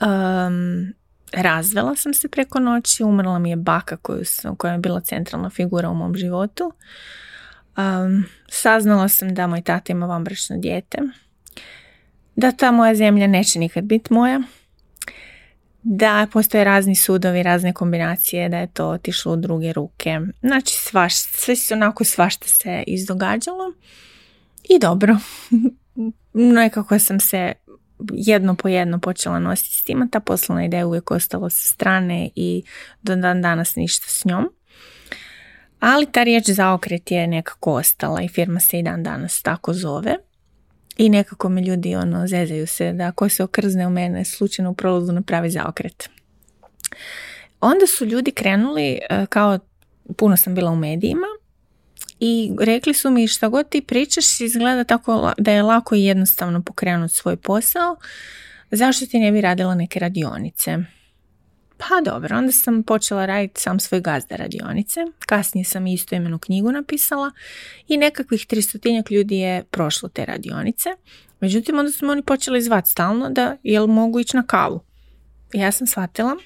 Um, razvela sam se preko noći, umrla mi je baka koju sam, koja je bila centralna figura u mom životu. Um, saznala sam da moj tata ima vambračno dijete, da ta moja zemlja neće nikad biti moja, da postoje razni sudovi, razne kombinacije, da je to otišlo u druge ruke. Znači, svaš, sve se onako svašta se izdogađalo i dobro. [LAUGHS] Nekako sam se jedno po jedno počela nositi s tim, a ta poslovna ideja uvijek ostala sa strane i do dan danas ništa s njom. Ali ta riječ zaokret je nekako ostala i firma se i dan danas tako zove. I nekako me ljudi ono zezaju se da ko se okrzne u mene slučajno u prolazu napravi zaokret. Onda su ljudi krenuli, e, kao puno sam bila u medijima, i rekli su mi što god ti pričaš izgleda tako da je lako i jednostavno pokrenuti svoj posao, zašto ti ne bi radila neke radionice? Pa dobro, onda sam počela raditi sam svoj gazda radionice, kasnije sam isto imenu knjigu napisala i nekakvih tristotinjak ljudi je prošlo te radionice. Međutim, onda su oni počeli zvati stalno da jel mogu ići na kavu. Ja sam shvatila,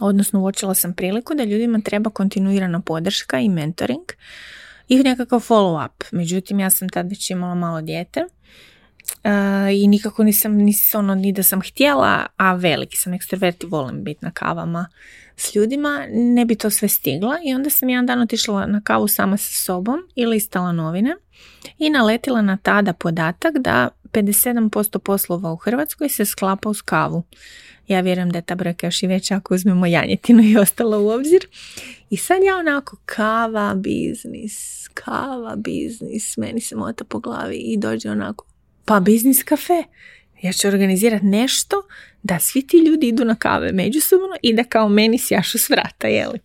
odnosno uočila sam priliku da ljudima treba kontinuirana podrška i mentoring, i nekakav follow up. Međutim, ja sam tad već imala malo dijete i nikako nisam, nisam ono, ni da sam htjela, a veliki sam ekstrovert i volim biti na kavama s ljudima, ne bi to sve stigla i onda sam jedan dan otišla na kavu sama sa sobom i listala novine i naletila na tada podatak da 57% poslova u Hrvatskoj se sklapa uz kavu. Ja vjerujem da je ta brojka još i veća ako uzmemo janjetinu i ostalo u obzir. I sad ja onako kava biznis, kava biznis, meni se mota po glavi i dođe onako pa biznis kafe. Ja ću organizirati nešto da svi ti ljudi idu na kave međusobno i da kao meni sjašu s vrata, jeli?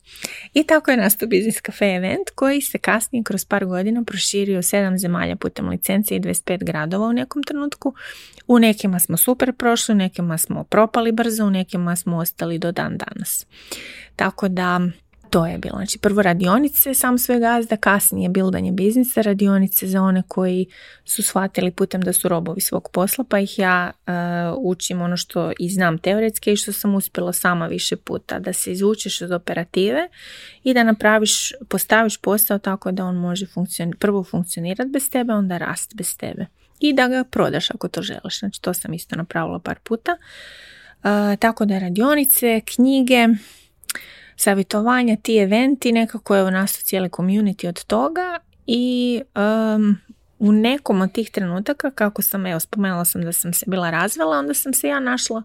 I tako je nastao Biznis kafe event koji se kasnije kroz par godina proširio sedam zemalja putem licencije i 25 gradova u nekom trenutku. U nekima smo super prošli, u nekima smo propali brzo, u nekima smo ostali do dan danas. Tako da to je bilo. Znači prvo radionice sam svoj gazda, kasnije bildanje biznisa, radionice za one koji su shvatili putem da su robovi svog posla, pa ih ja e, učim ono što i znam teoretske i što sam uspjela sama više puta, da se izvučeš od operative i da napraviš, postaviš posao tako da on može prvo funkcionirati bez tebe, onda rast bez tebe i da ga prodaš ako to želiš. Znači to sam isto napravila par puta. E, tako da radionice, knjige, savjetovanja, ti eventi, nekako je u nastao cijeli community od toga i um, u nekom od tih trenutaka, kako sam, evo, spomenula sam da sam se bila razvela, onda sam se ja našla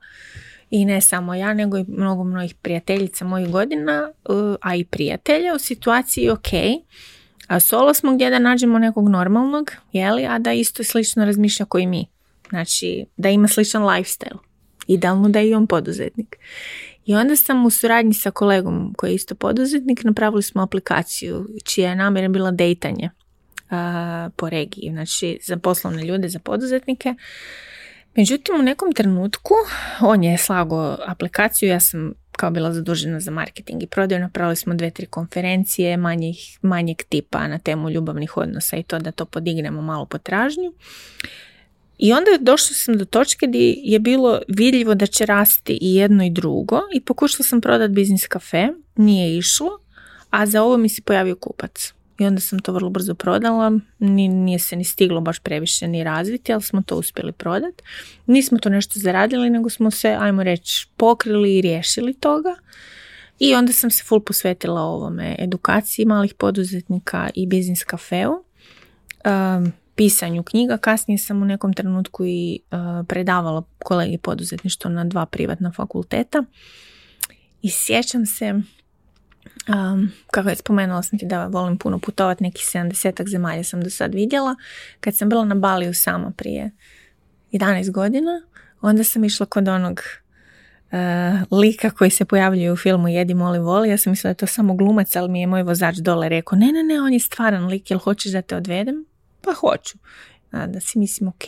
i ne samo ja, nego i mnogo mnogih prijateljica mojih godina, e, a i prijatelja u situaciji ok, a solo smo gdje da nađemo nekog normalnog, jeli, a da isto slično razmišlja koji mi. Znači, da ima sličan lifestyle. Idealno da je i on poduzetnik. I onda sam u suradnji sa kolegom koji je isto poduzetnik napravili smo aplikaciju čija je namjera bila dejtanje po regiji, znači za poslovne ljude, za poduzetnike. Međutim, u nekom trenutku on je slago aplikaciju, ja sam kao bila zadužena za marketing i prodaju, napravili smo dve, tri konferencije manjih, manjeg tipa na temu ljubavnih odnosa i to da to podignemo malo potražnju. I onda došla sam do točke gdje je bilo vidljivo da će rasti i jedno i drugo i pokušala sam prodati biznis kafe, nije išlo, a za ovo mi se pojavio kupac. I onda sam to vrlo brzo prodala, nije se ni stiglo baš previše ni razviti, ali smo to uspjeli prodati. Nismo to nešto zaradili, nego smo se, ajmo reći, pokrili i riješili toga. I onda sam se full posvetila ovome, edukaciji malih poduzetnika i biznis kafeu pisanju knjiga. Kasnije sam u nekom trenutku i e, predavala kolegi poduzetništvo na dva privatna fakulteta. I sjećam se, kako je spomenula sam ti da volim puno putovati, neki 70 zemalja sam do sad vidjela. Kad sam bila na Baliju sama prije 11 godina, onda sam išla kod onog e, lika koji se pojavljuje u filmu Jedi, moli, voli. Ja sam mislila da je to samo glumac, ali mi je moj vozač dole rekao ne, ne, ne, on je stvaran lik, jel hoćeš da te odvedem? Pa hoću. Da si mislim, ok,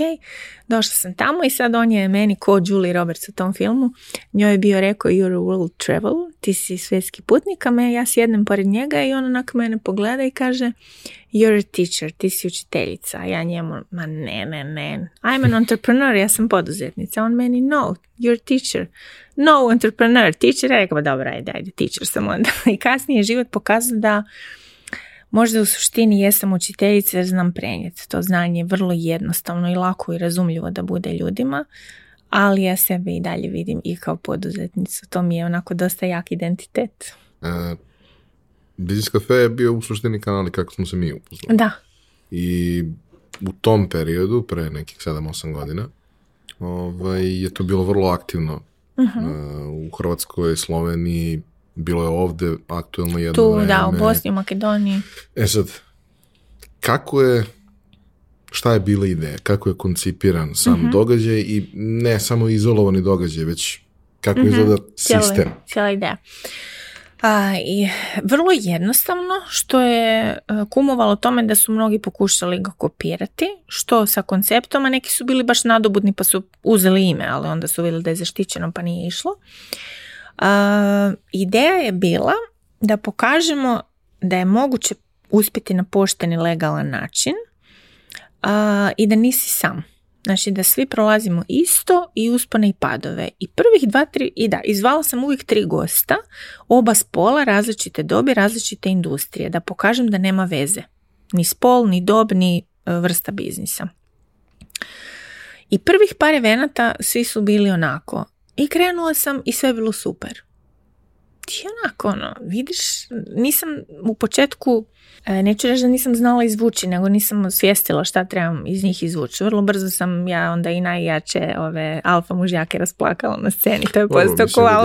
došla sam tamo i sad on je meni, ko Julie Roberts u tom filmu, njoj je bio rekao you're a world Travel ti si svjetski putnik, a me, ja sjednem pored njega i on onako mene pogleda i kaže you're a teacher, ti si učiteljica. Ja njemu, ma ne, ne, ne, I'm an entrepreneur, ja sam poduzetnica. On meni, no, you're a teacher. No, entrepreneur, teacher. Ja rekao, dobro, ajde, ajde, teacher sam onda. [LAUGHS] I kasnije je život pokazao da Možda u suštini jesam učiteljica jer znam prenijeti to znanje vrlo jednostavno i lako i razumljivo da bude ljudima, ali ja sebe i dalje vidim i kao poduzetnicu. To mi je onako dosta jak identitet. E, Business Cafe je bio u suštini kanali kako smo se mi upoznali. Da. I u tom periodu, pre nekih 7-8 godina, ovaj, je to bilo vrlo aktivno. Mhm. E, u Hrvatskoj, Sloveniji, bilo je ovdje aktualno jedno Tu, da, u Bosni, u Makedoniji. E sad, kako je, šta je bila ideja, kako je koncipiran sam mhm. događaj i ne samo izolovani događaj, već kako mm-hmm. izgleda sistem. Cijela ideja. vrlo jednostavno što je e, kumovalo tome da su mnogi pokušali ga kopirati, što sa konceptom, a neki su bili baš nadobudni pa su uzeli ime, ali onda su vidjeli da je zaštićeno pa nije išlo ideja je bila da pokažemo da je moguće uspjeti na pošteni legalan način i da nisi sam. Znači da svi prolazimo isto i uspone i padove. I prvih dva, tri, i da, izvala sam uvijek tri gosta, oba spola, različite dobi, različite industrije, da pokažem da nema veze. Ni spol, ni dob, ni e, vrsta biznisa. I prvih par evenata svi su bili onako, i krenula sam i sve bilo super ti onako, ono, vidiš, nisam u početku, e, neću reći da nisam znala izvući, nego nisam osvijestila šta trebam iz njih izvući. Vrlo brzo sam ja onda i najjače ove alfa mužjake rasplakala na sceni. To je posto ko [LAUGHS]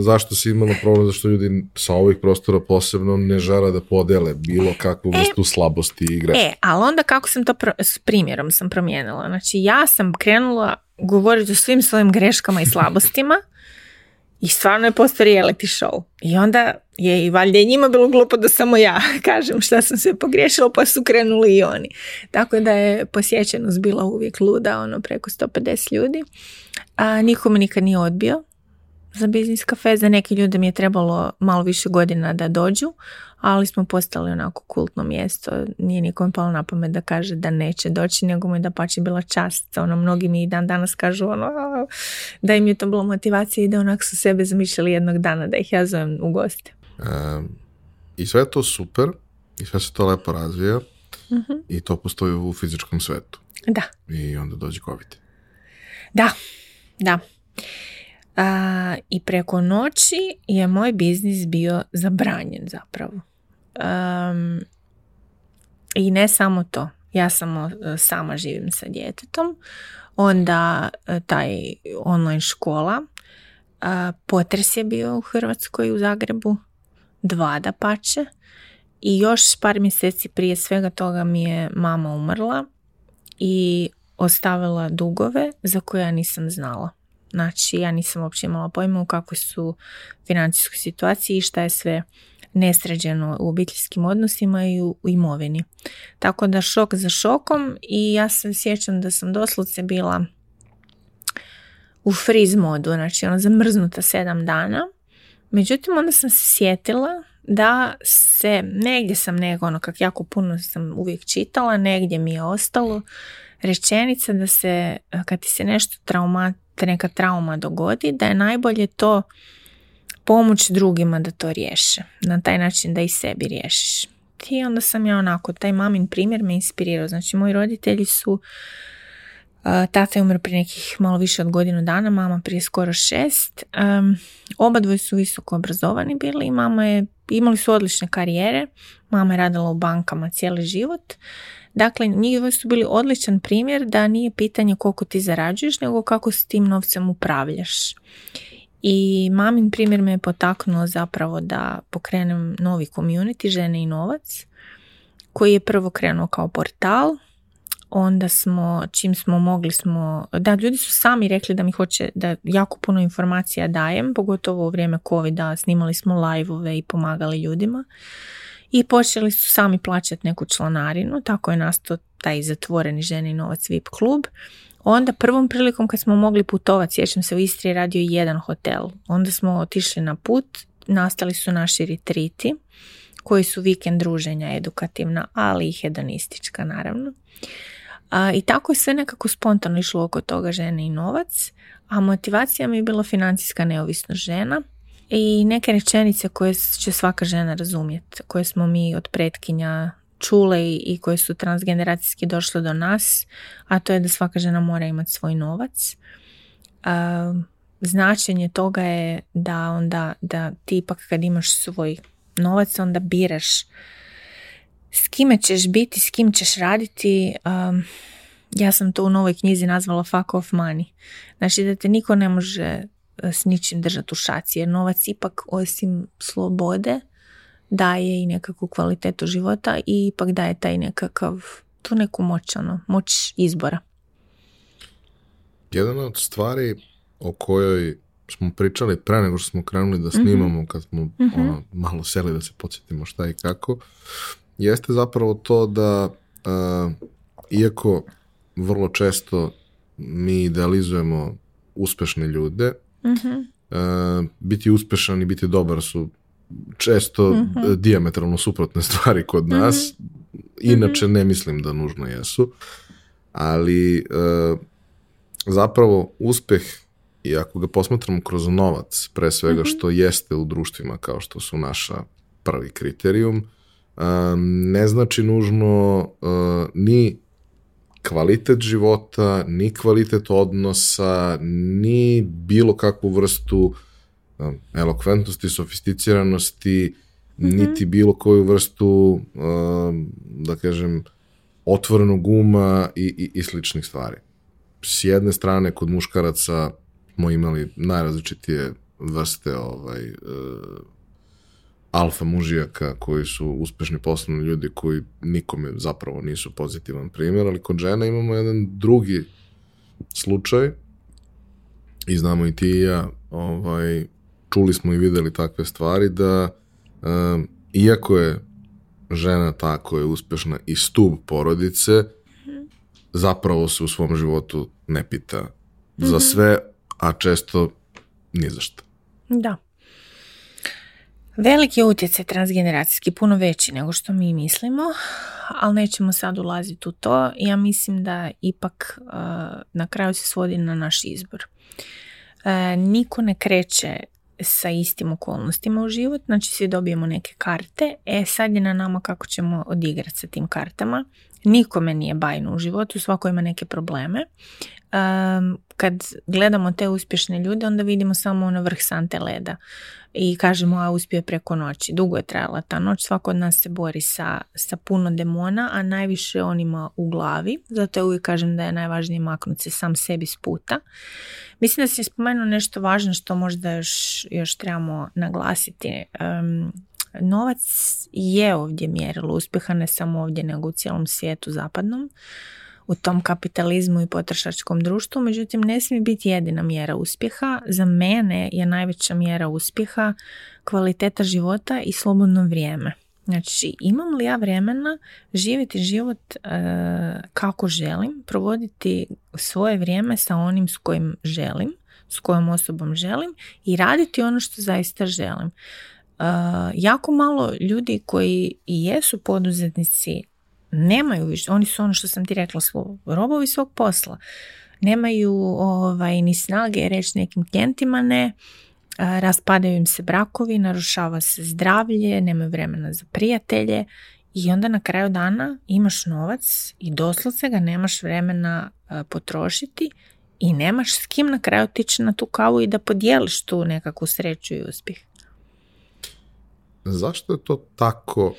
zašto si imala problem, zašto ljudi sa ovih prostora posebno ne žara da podele bilo kakvu e, vrstu slabosti i greške. E, ali onda kako sam to s primjerom sam promijenila. Znači ja sam krenula govoriti o svim svojim greškama i [LAUGHS] slabostima i stvarno je postao reality show. I onda je i valjda je njima bilo glupo da samo ja [LAUGHS] kažem što sam sve pogriješila pa su krenuli i oni. Tako da je posjećenost bila uvijek luda, ono preko 150 ljudi. A niko me nikad nije odbio za biznis kafe. Za neke ljude mi je trebalo malo više godina da dođu, ali smo postali onako kultno mjesto. Nije nikom palo na pamet da kaže da neće doći, nego mu je da pače bila čast. Ono, mnogi mi i dan danas kažu ono, da im je to bilo motivacija i da onak su sebe zamišljali jednog dana da ih ja zovem u goste. I sve je to super i sve se to lepo razvija mhm. i to postoji u fizičkom svetu. Da. I onda dođe COVID. Da, da. A, I preko noći je moj biznis bio zabranjen zapravo. I ne samo to. Ja samo e, sama živim sa djetetom. Onda e, taj online škola. potres je bio u Hrvatskoj, u Zagrebu. Dva da pače. I još par mjeseci prije svega toga mi je mama umrla i ostavila dugove za koje ja nisam znala. Znači, ja nisam uopće imala pojma u kakvoj su financijskoj situaciji i šta je sve nesređeno u obiteljskim odnosima i u imovini. Tako da šok za šokom i ja se sjećam da sam doslovce bila u friz modu, znači ona zamrznuta sedam dana. Međutim, onda sam se sjetila da se, negdje sam nego, ono kak jako puno sam uvijek čitala, negdje mi je ostalo rečenica da se e, kad ti se nešto trauma, neka trauma dogodi, da je najbolje to pomoć drugima da to riješe. Na taj način da i sebi riješiš. I onda sam ja onako, taj mamin primjer me inspirirao. Znači, moji roditelji su e, Tata je umro prije nekih malo više od godinu dana, mama prije skoro šest. Um, oba dvoje su visoko obrazovani bili i mama je, imali su odlične karijere. Mama je radila u bankama cijeli život Dakle, njih su bili odličan primjer da nije pitanje koliko ti zarađuješ, nego kako s tim novcem upravljaš. I mamin primjer me je potaknuo zapravo da pokrenem novi community Žene i novac, koji je prvo krenuo kao portal, onda smo, čim smo mogli smo, da ljudi su sami rekli da mi hoće, da jako puno informacija dajem, pogotovo u vrijeme covida, snimali smo live i pomagali ljudima i počeli su sami plaćati neku članarinu, tako je nastao taj zatvoreni ženi novac VIP klub. Onda prvom prilikom kad smo mogli putovati, sjećam se u Istri je radio jedan hotel, onda smo otišli na put, nastali su naši retriti koji su vikend druženja edukativna, ali i hedonistička naravno. A, I tako je sve nekako spontano išlo oko toga žene i novac, a motivacija mi je bila financijska neovisnost žena – i neke rečenice koje će svaka žena razumjeti, koje smo mi od pretkinja čule i koje su transgeneracijski došle do nas, a to je da svaka žena mora imati svoj novac. Značenje toga je da onda da ti ipak kad imaš svoj novac onda biraš s kime ćeš biti, s kim ćeš raditi. Ja sam to u novoj knjizi nazvala fuck off money. Znači da te niko ne može E, s ničim držati u šaci, jer novac ipak osim slobode daje i nekakvu kvalitetu života i ipak daje taj nekakav, tu neku moć, ono, moć izbora. Jedan od stvari o kojoj smo pričali pre nego što smo krenuli da mhm. snimamo kad smo mhm. ono, malo seli da se podsjetimo šta i kako, jeste zapravo to da e, iako vrlo često mi idealizujemo uspešne ljude, Mhm. E, biti uspešan i biti dobar su često mm e, diametralno suprotne stvari kod mhm. nas. Mhm. Inače ne mislim da nužno jesu. Ali e, zapravo uspeh i ako ga posmatramo kroz novac, pre svega što jeste u društvima kao što su naša prvi kriterijum, ne znači nužno ni kvalitet života, ni kvalitet odnosa, ni bilo kakvu vrstu um, elokventnosti, sofisticiranosti, mhm. niti bilo koju vrstu, um, da kažem, otvorenog uma i, i, i sličnih stvari. S jedne strane, kod muškaraca smo imali najrazličitije vrste ovaj, uh, alfa mužijaka koji su uspešni poslovni ljudi koji nikome zapravo nisu pozitivan primjer, ali kod žena imamo jedan drugi slučaj i znamo i ti i ja, ovaj, čuli smo i videli takve stvari da iako je žena ta koja je uspešna i stub porodice, zapravo se u svom životu ne pita za mhm. sve, a često ni za što. Da. Veliki je utjecaj transgeneracijski, puno veći nego što mi mislimo, ali nećemo sad ulaziti u to. Ja mislim da ipak e, na kraju se svodi na naš izbor. E, niko ne kreće sa istim okolnostima u život, znači svi dobijemo neke karte, e sad je na nama kako ćemo odigrati sa tim kartama nikome nije bajno u životu, svako ima neke probleme. kad gledamo te uspješne ljude, onda vidimo samo ono vrh sante leda i kažemo, a uspio je preko noći. Dugo je trajala ta noć, svako od nas se bori sa, sa puno demona, a najviše on ima u glavi. Zato je uvijek kažem da je najvažnije maknuti se sam sebi s puta. Mislim da si spomenuo nešto važno što možda još, još trebamo naglasiti novac je ovdje mjerilo uspjeha ne samo ovdje nego u cijelom svijetu zapadnom u tom kapitalizmu i potrošačkom društvu, međutim ne smije biti jedina mjera uspjeha. Za mene je najveća mjera uspjeha kvaliteta života i slobodno vrijeme. Znači, imam li ja vremena živjeti život e, kako želim, provoditi svoje vrijeme sa onim s kojim želim, s kojom osobom želim i raditi ono što zaista želim jako malo ljudi koji i jesu poduzetnici nemaju više, oni su ono što sam ti rekla, robovi svog posla. Nemaju ovaj, ni snage reći nekim klijentima ne, raspadaju im se brakovi, narušava se zdravlje, nemaju vremena za prijatelje i onda na kraju dana imaš novac i doslovce ga nemaš vremena potrošiti i nemaš s kim na kraju otići na tu kavu i da podijeliš tu nekakvu sreću i uspjeh zašto je to tako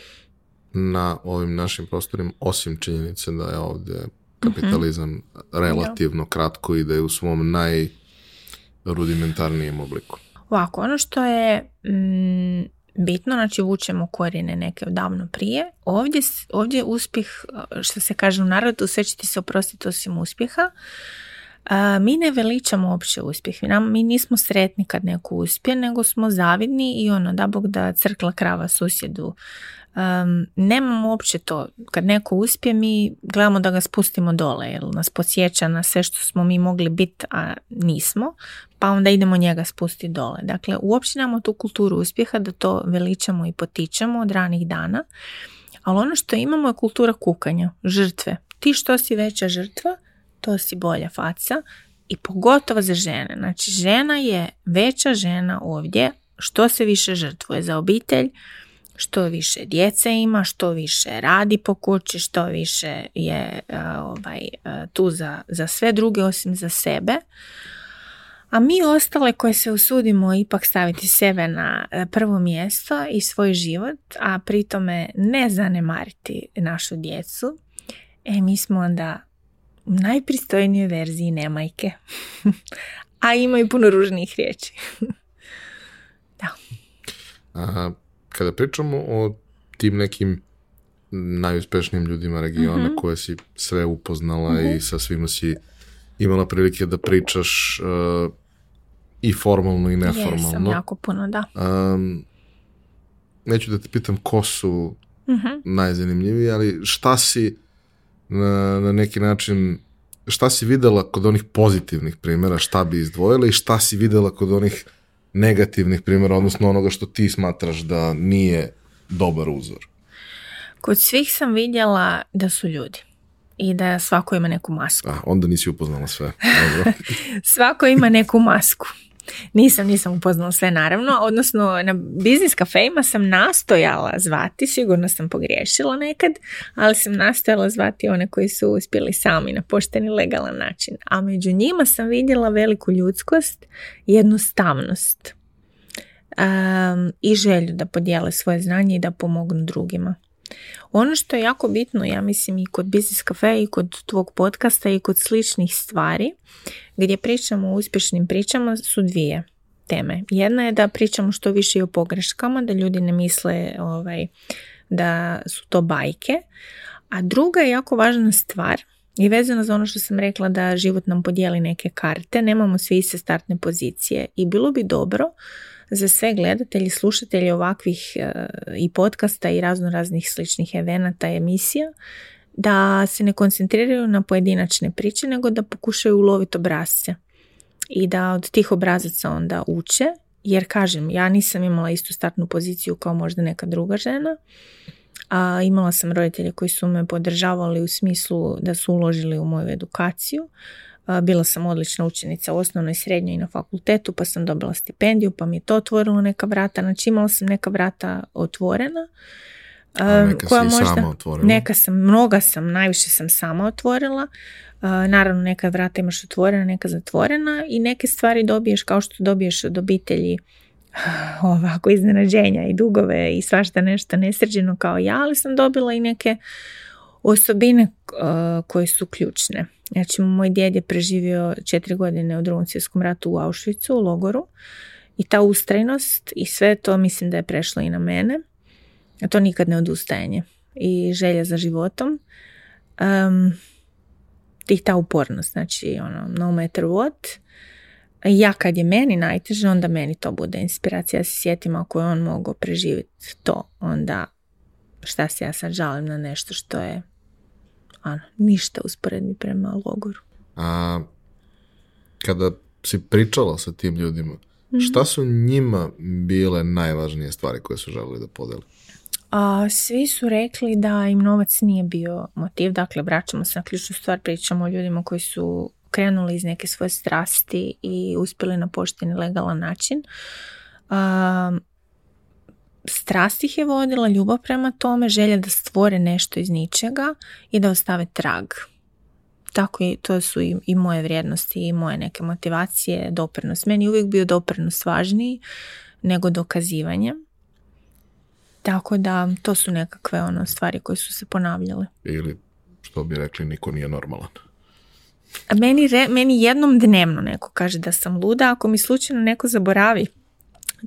na ovim našim prostorima, osim činjenice da je ovdje kapitalizam mhm. relativno kratko i da je u svom najrudimentarnijem obliku? Ovako, ono što je mm, bitno, znači vučemo korijene neke odavno prije. Ovdje, ovdje uspjeh, što se kaže u narodu, sve će ti se oprostiti osim uspjeha mi ne veličamo uopće uspjeh. mi nismo sretni kad neko uspije, nego smo zavidni i ono, da bog da crkla krava susjedu. Um, nemamo uopće to. Kad neko uspije, mi gledamo da ga spustimo dole, jer nas podsjeća na sve što smo mi mogli biti, a nismo, pa onda idemo njega spustiti dole. Dakle, uopće nemamo tu kulturu uspjeha da to veličamo i potičemo od ranih dana, ali ono što imamo je kultura kukanja, žrtve. Ti što si veća žrtva, to si bolja faca i pogotovo za žene. Znači žena je veća žena ovdje što se više žrtvuje za obitelj, što više djece ima, što više radi po kući, što više je e, ovaj, e, tu za, za sve druge osim za sebe. A mi ostale koje se usudimo ipak staviti sebe na e, prvo mjesto i svoj život, a pritome ne zanemariti našu djecu, e, mi smo onda u najpristojnijoj verziji nemajke. [LAUGHS] A ima i puno ružnijih riječi. [LAUGHS] da. A, kada pričamo o tim nekim najuspešnijim ljudima regiona mm koje si sve upoznala i mhm. sa svima si imala prilike da pričaš e, i formalno i neformalno. Jesam, jako puno, da. Um, neću da te pitam ko su mm najzanimljiviji, ali šta si na, na neki način šta si videla kod onih pozitivnih primjera, šta bi izdvojila i šta si videla kod onih negativnih primjera, odnosno onoga što ti smatraš da nije dobar uzor? Kod svih sam vidjela da su ljudi i da svako ima neku masku. onda nisi upoznala sve. [LAUGHS] svako ima neku masku. Nisam, nisam upoznala sve naravno, odnosno na biznis kafejima sam nastojala zvati, sigurno sam pogriješila nekad, ali sam nastojala zvati one koji su uspjeli sami na pošteni legalan način. A među njima sam vidjela veliku ljudskost, jednostavnost um, i želju da podijele svoje znanje i da pomognu drugima. Ono što je jako bitno, ja mislim i kod Business Cafe i kod tvog podcasta i kod sličnih stvari gdje pričamo o uspješnim pričama su dvije teme. Jedna je da pričamo što više i o pogreškama, da ljudi ne misle ovaj, da su to bajke, a druga je jako važna stvar i vezano za ono što sam rekla da život nam podijeli neke karte, nemamo svi iste startne pozicije i bilo bi dobro za sve gledatelje i slušatelje ovakvih e, i podcasta i razno raznih sličnih evenata i emisija da se ne koncentriraju na pojedinačne priče nego da pokušaju uloviti obrazce i da od tih obrazaca onda uče jer kažem ja nisam imala istu startnu poziciju kao možda neka druga žena a imala sam roditelje koji su me podržavali u smislu da su uložili u moju edukaciju bila sam odlična učenica u osnovnoj, srednjoj na fakultetu, pa sam dobila stipendiju, pa mi je to otvorilo neka vrata. Znači imala sam neka vrata otvorena. neka koja možda, otvorila? Neka sam, mnoga sam, najviše sam sama otvorila. Naravno, neka vrata imaš otvorena, neka zatvorena i neke stvari dobiješ kao što dobiješ od obitelji [SIGHS] ovako iznenađenja i dugove i svašta nešto nesređeno kao ja, ali sam dobila i neke osobine koje su ključne. Znači, moj djed je preživio četiri godine u drugom svjetskom ratu u Auschwitzu, u logoru. I ta ustrajnost i sve to mislim da je prešlo i na mene. A to nikad ne odustajanje. I želja za životom. Um, I ta upornost. Znači, ono, no matter what. Ja kad je meni najteže, onda meni to bude inspiracija. Ja se sjetim ako je on mogao preživjeti to, onda šta se ja sad žalim na nešto što je ano, ništa usporedni prema logoru. A kada si pričala sa tim ljudima, šta su njima bile najvažnije stvari koje su želili da podeli? A, svi su rekli da im novac nije bio motiv, dakle vraćamo se na ključnu stvar, pričamo o ljudima koji su krenuli iz neke svoje strasti i uspjeli na pošten i legalan način. A, strast ih je vodila, ljubav prema tome, želja da stvore nešto iz ničega i da ostave trag. Tako i to su i, moje vrijednosti i moje neke motivacije, doprinos. Meni je uvijek bio doprinos važniji nego dokazivanje. Tako da to su nekakve ono stvari koje su se ponavljale. Ili što bi rekli niko nije normalan. Meni, meni jednom dnevno neko kaže da sam luda. Ako mi slučajno neko zaboravi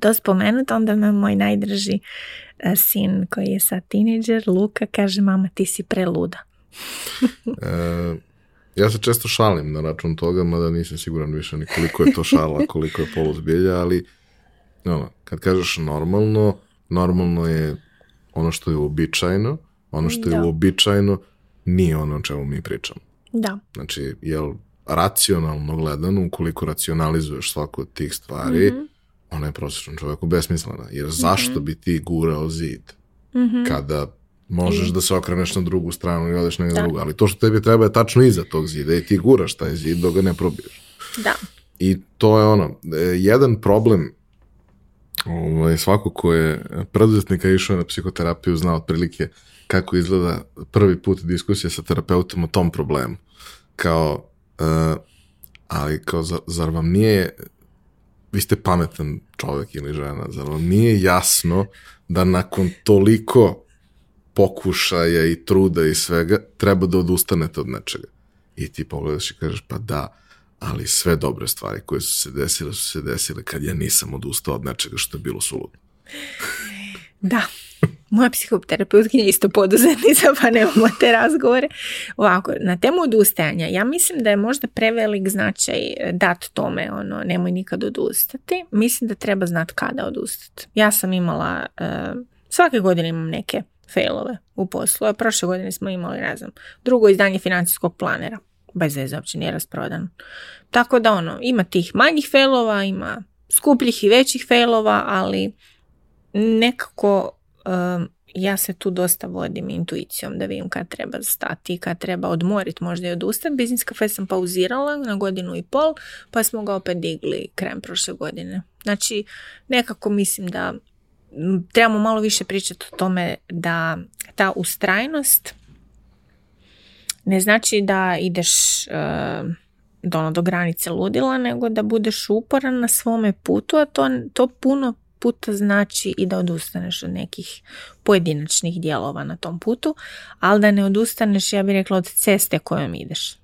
to spomenuti, onda me moj najdraži e, sin koji je sad tineđer, Luka, kaže mama ti si preluda. [LAUGHS] e, ja se često šalim na račun toga, mada nisam siguran više ni koliko je to šala, [LAUGHS] koliko je poluzbilja, ali ono, kad kažeš normalno, normalno je ono što je uobičajeno, ono što je uobičajeno nije ono o čemu mi pričamo. Da. Znači, jel racionalno gledano, ukoliko racionalizuješ svaku od tih stvari, mhm ona je prosječnom čovjeku besmislena. Jer mhm. zašto bi ti gurao zid mm kada možeš da se okreneš na drugu stranu i odeš na drugu, ali to što tebi treba je tačno iza tog zida i ti guraš taj zid dok ga ne probiješ. Da. I to je ono, e, jedan problem ovaj, svako ko je preduzetnika išao na psihoterapiju zna otprilike kako izgleda prvi put diskusija sa terapeutom o tom problemu. Kao, e, ali kao, zar, zar vam nije vi ste pametan čovjek ili žena, zar vam nije jasno da nakon toliko pokušaja i truda i svega, treba da odustanete od nečega. I ti pogledaš i kažeš, pa da, ali sve dobre stvari koje su se desile, su se desile kad ja nisam odustao od nečega što je bilo suludo. da, moja psihoterapeutkinja je isto poduzetnica, [LAUGHS] pa nemamo te razgovore. Ovako, na temu odustajanja, ja mislim da je možda prevelik značaj e, dat tome, ono, nemoj nikad odustati. Mislim da treba znati kada odustati. Ja sam imala, e, svake godine imam neke failove u poslu, a prošle godine smo imali, ne znam, drugo izdanje financijskog planera. Bez veze, uopće nije rasprodano. Tako da, ono, ima tih manjih failova, ima skupljih i većih failova, ali nekako ja se tu dosta vodim intuicijom da vidim kad treba stati, kad treba odmoriti, možda i odustati. Biznis kafe sam pauzirala na godinu i pol, pa smo ga opet digli krajem prošle godine. Znači, nekako mislim da trebamo malo više pričati o tome da ta ustrajnost ne znači da ideš uh, do, do granice ludila, nego da budeš uporan na svome putu, a to, to puno puta znači i da odustaneš od nekih pojedinačnih dijelova na tom putu, ali da ne odustaneš, ja bih rekla, od ceste kojom ideš.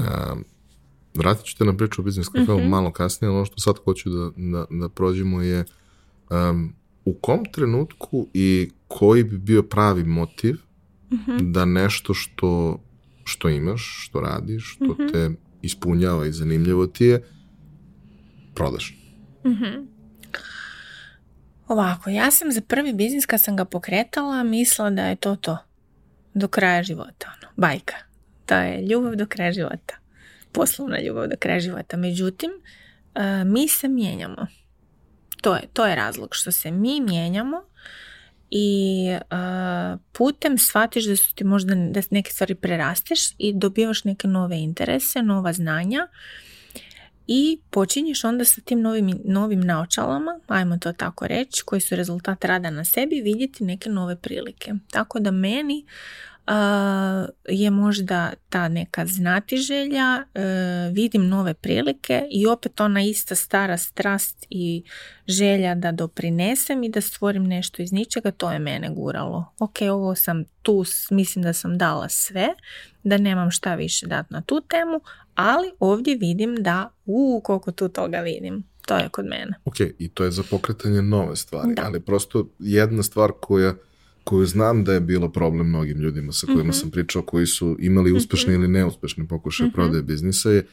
Um, vratit ću te na priču o biznis kafe mhm. malo kasnije, ono što sad hoću da, da, da prođemo je um, u kom trenutku i koji bi bio pravi motiv mhm. da nešto što, što imaš, što radiš, što mhm. te ispunjava i zanimljivo ti je, prodaš mm Ovako, ja sam za prvi biznis kad sam ga pokretala mislila da je to to. Do kraja života. Ono, bajka. To je ljubav do kraja života. Poslovna ljubav do kraja života. Međutim, e, mi se mijenjamo. To je, to je razlog što se mi mijenjamo i e, putem shvatiš da su ti možda da neke stvari prerasteš i dobivaš neke nove interese, nova znanja i počinješ onda sa tim novim, novim naočalama, ajmo to tako reći, koji su rezultat rada na sebi, vidjeti neke nove prilike. Tako da meni je možda ta neka znatiželja, e, vidim nove prilike i opet ona ista stara strast i želja da doprinesem i da stvorim nešto iz ničega, to je mene guralo. Ok, ovo sam tu, mislim da sam dala sve, da nemam šta više dati na tu temu, ali ovdje vidim da, u koliko tu toga vidim. To je kod mene. Ok, i to je za pokretanje nove stvari, ali prosto jedna stvar koja koju znam da je bilo problem mnogim ljudima sa kojima mhm. sam pričao, koji su imali mhm. uspešne ili neuspešne pokušaje mhm. prodaje biznisa je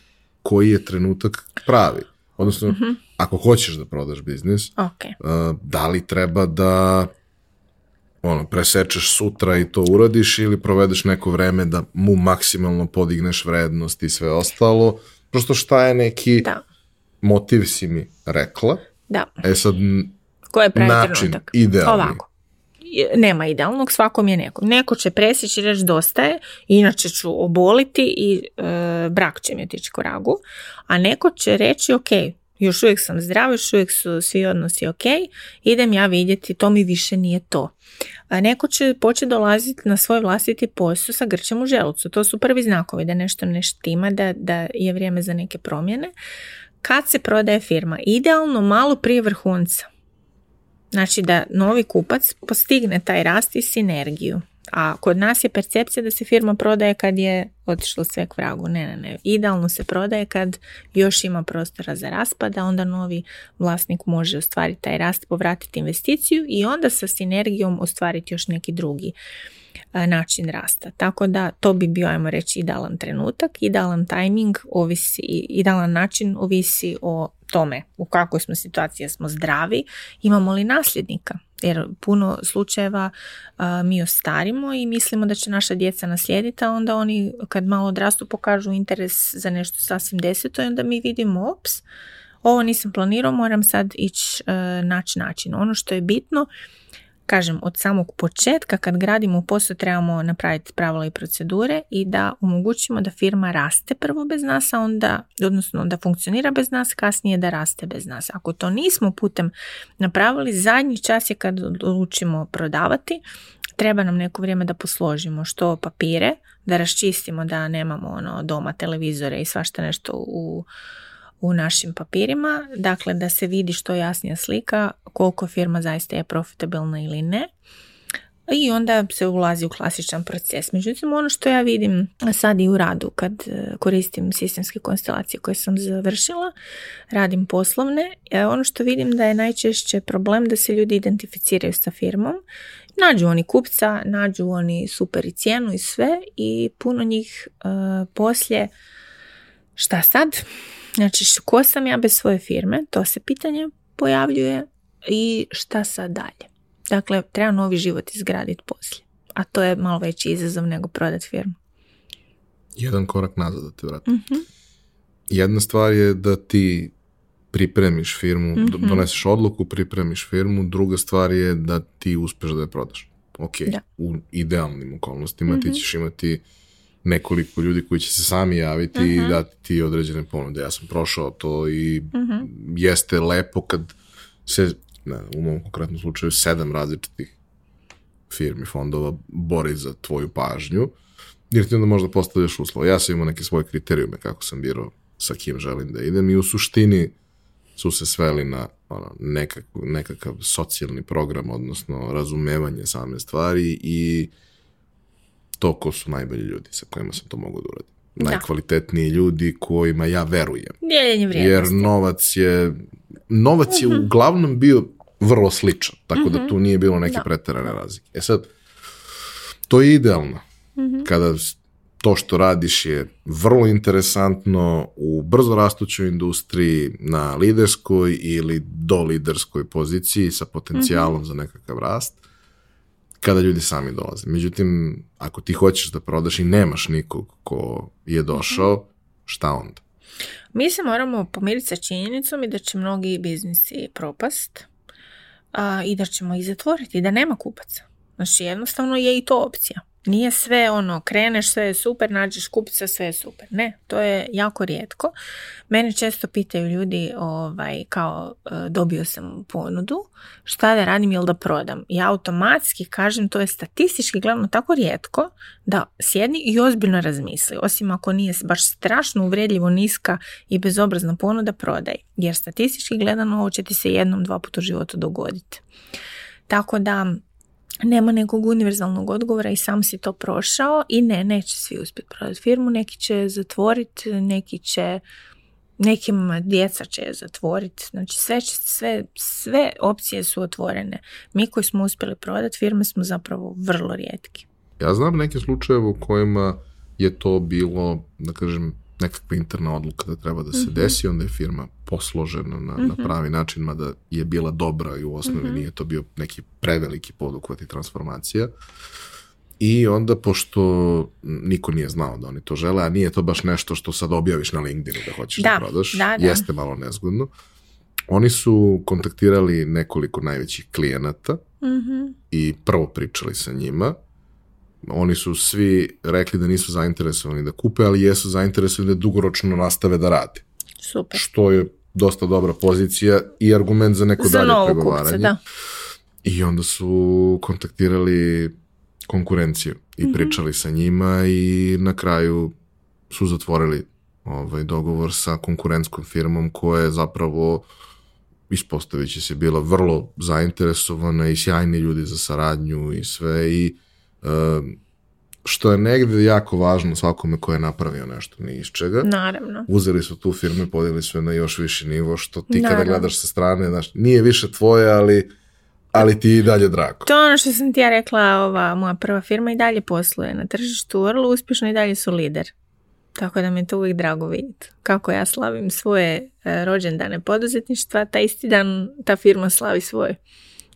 koji je trenutak pravi. Odnosno, ako hoćeš da prodaš biznis, eh, da li treba da ono, presečeš sutra i to uradiš ili provedeš neko vreme da mu maksimalno podigneš vrednost i sve ostalo. Prosto šta je neki motiv si mi rekla. Da. E sad, je način, trenutak? Idealni nema idealnog, svakom je neko. Neko će presjeći i reći dosta je, inače ću oboliti i e, brak će mi otići koragu, a neko će reći ok, još uvijek sam zdrav, još uvijek su svi odnosi ok, idem ja vidjeti, to mi više nije to. A neko će početi dolaziti na svoj vlastiti posao sa grčem u želucu. To su prvi znakovi da nešto ne štima, da, da je vrijeme za neke promjene. Kad se prodaje firma? Idealno malo prije vrhunca. Znači da novi kupac postigne taj rast i sinergiju. A kod nas je percepcija da se firma prodaje kad je otišlo sve k vragu. Ne, ne, ne. Idealno se prodaje kad još ima prostora za raspada, onda novi vlasnik može ostvariti taj rast, povratiti investiciju i onda sa sinergijom ostvariti još neki drugi E, način rasta. Tako da to bi bio, ajmo reći, idealan trenutak, idealan timing, ovisi, idealan način ovisi o tome u kakvoj smo situaciji, smo zdravi, imamo li nasljednika. Jer puno slučajeva e, mi ostarimo i mislimo da će naša djeca naslijediti, a onda oni kad malo odrastu pokažu interes za nešto sasvim deseto i onda mi vidimo, ops, ovo nisam planirao, moram sad ići e, naći način. Ono što je bitno kažem, od samog početka kad gradimo posao trebamo napraviti pravila i procedure i da omogućimo da firma raste prvo bez nas, a onda, odnosno da funkcionira bez nas, kasnije da raste bez nas. Ako to nismo putem napravili, zadnji čas je kad odlučimo prodavati, treba nam neko vrijeme da posložimo što papire, da raščistimo da nemamo ono doma televizore i svašta nešto u u našim papirima, dakle da se vidi što jasnija slika koliko firma zaista je profitabilna ili ne i onda se ulazi u klasičan proces. Međutim, ono što ja vidim sad i u radu kad e, koristim sistemske konstelacije koje sam završila, radim poslovne, e, ono što vidim da je najčešće problem da se ljudi identificiraju sa firmom, nađu oni kupca, nađu oni super i cijenu i sve i puno njih uh, poslije Šta sad? Znači, ko sam ja bez svoje firme? To se pitanje pojavljuje. I šta sad dalje? Dakle, treba novi život izgraditi poslije. A to je malo veći izazov nego prodati firmu. Jedan korak nazad da te vratim. Mhm. Jedna stvar je da ti pripremiš firmu, mm doneseš odluku, pripremiš firmu. Druga stvar je da ti uspeš da je prodaš. Ok, u idealnim okolnostima ti mhm. ćeš imati nekoliko ljudi koji će se sami javiti i mhm. dati ti određene ponude. Ja sam prošao to i mhm. jeste lepo kad se, ne, u mom konkretnom slučaju, sedam različitih firmi, fondova bori za tvoju pažnju, jer ti onda možda postavljaš uslova. Ja sam imao neke svoje kriterijume kako sam birao sa kim želim da idem i u suštini su se sveli na ono, nekakav socijalni program, odnosno razumevanje same stvari i to ko su najbolji ljudi sa kojima sam to mogao da uradim. Najkvalitetniji ljudi kojima ja verujem. Dijeljenje vrijednosti. Jer novac je, novac je mhm. uglavnom bio vrlo sličan, tako da mhm. tu nije bilo neke da. preterane razlike. E sad, to je idealno. Mhm. Kada to što radiš je vrlo interesantno u brzo rastućoj industriji na liderskoj ili do liderskoj poziciji sa potencijalom za nekakav rast kada ljudi sami dolaze. Međutim, ako ti hoćeš da prodaš i nemaš nikog ko je mhm. došao, šta onda? Mi se moramo pomiriti sa činjenicom i da će mnogi biznisi propast a, i da ćemo ih zatvoriti, da nema kupaca. Znači jednostavno je i to opcija. Nije sve ono, kreneš, sve je super, nađeš kupca, sve je super. Ne, to je jako rijetko. Mene često pitaju ljudi ovaj, kao e, dobio sam ponudu, šta da radim, jel da prodam? Ja automatski kažem, to je statistički glavno tako rijetko da sjedni i ozbiljno razmisli. Osim ako nije baš strašno uvredljivo niska i bezobrazna ponuda, prodaj. Jer statistički gledano ovo će ti se jednom, dva puta u životu dogoditi. Tako da nema nekog univerzalnog odgovora i sam si to prošao i ne, neće svi uspjeti prodati firmu, neki će zatvoriti, neki će nekim djeca će zatvoriti. Znači sve, sve, sve opcije su otvorene. Mi koji smo uspjeli prodati firme smo zapravo vrlo rijetki. Ja znam neke slučajeve u kojima je to bilo, da kažem, nekakva interna odluka da treba da se mm desi, onda je firma posložena na, na mhm. pravi način, mada je bila dobra i u osnovi mhm. nije to bio neki preveliki poduhvat i transformacija. I onda, pošto niko nije znao da oni to žele, a nije to baš nešto što sad objaviš na LinkedInu da hoćeš da, prodaš, jeste malo nezgodno, oni su kontaktirali nekoliko najvećih klijenata mhm. i prvo pričali sa njima, oni su svi rekli da nisu zainteresovani da kupe, ali jesu zainteresovani da dugoročno nastave da rade. Super. Što je dosta dobra pozicija i argument za neko za dalje pregovaranje. Kupce, da. I onda su kontaktirali konkurenciju i mhm. pričali sa njima i na kraju su zatvorili ovaj dogovor sa konkurentskom firmom koja je zapravo ispostavit će se bila vrlo zainteresovana i sjajni ljudi za saradnju i sve i što je negdje jako važno svakome ko je napravio nešto ni iz čega. Naravno. Uzeli su tu firmu i podijeli su je na još viši nivo, što ti kada gledaš sa strane, znaš, nije više tvoje, ali, ali ti i dalje drago. To je ono što sam ti ja rekla, ova moja prva firma i dalje posluje na tržištu, vrlo uspješno i dalje su lider. Tako da mi je to uvijek drago vidjeti. Kako ja slavim svoje e, rođendane poduzetništva, ta isti dan ta firma slavi svoje.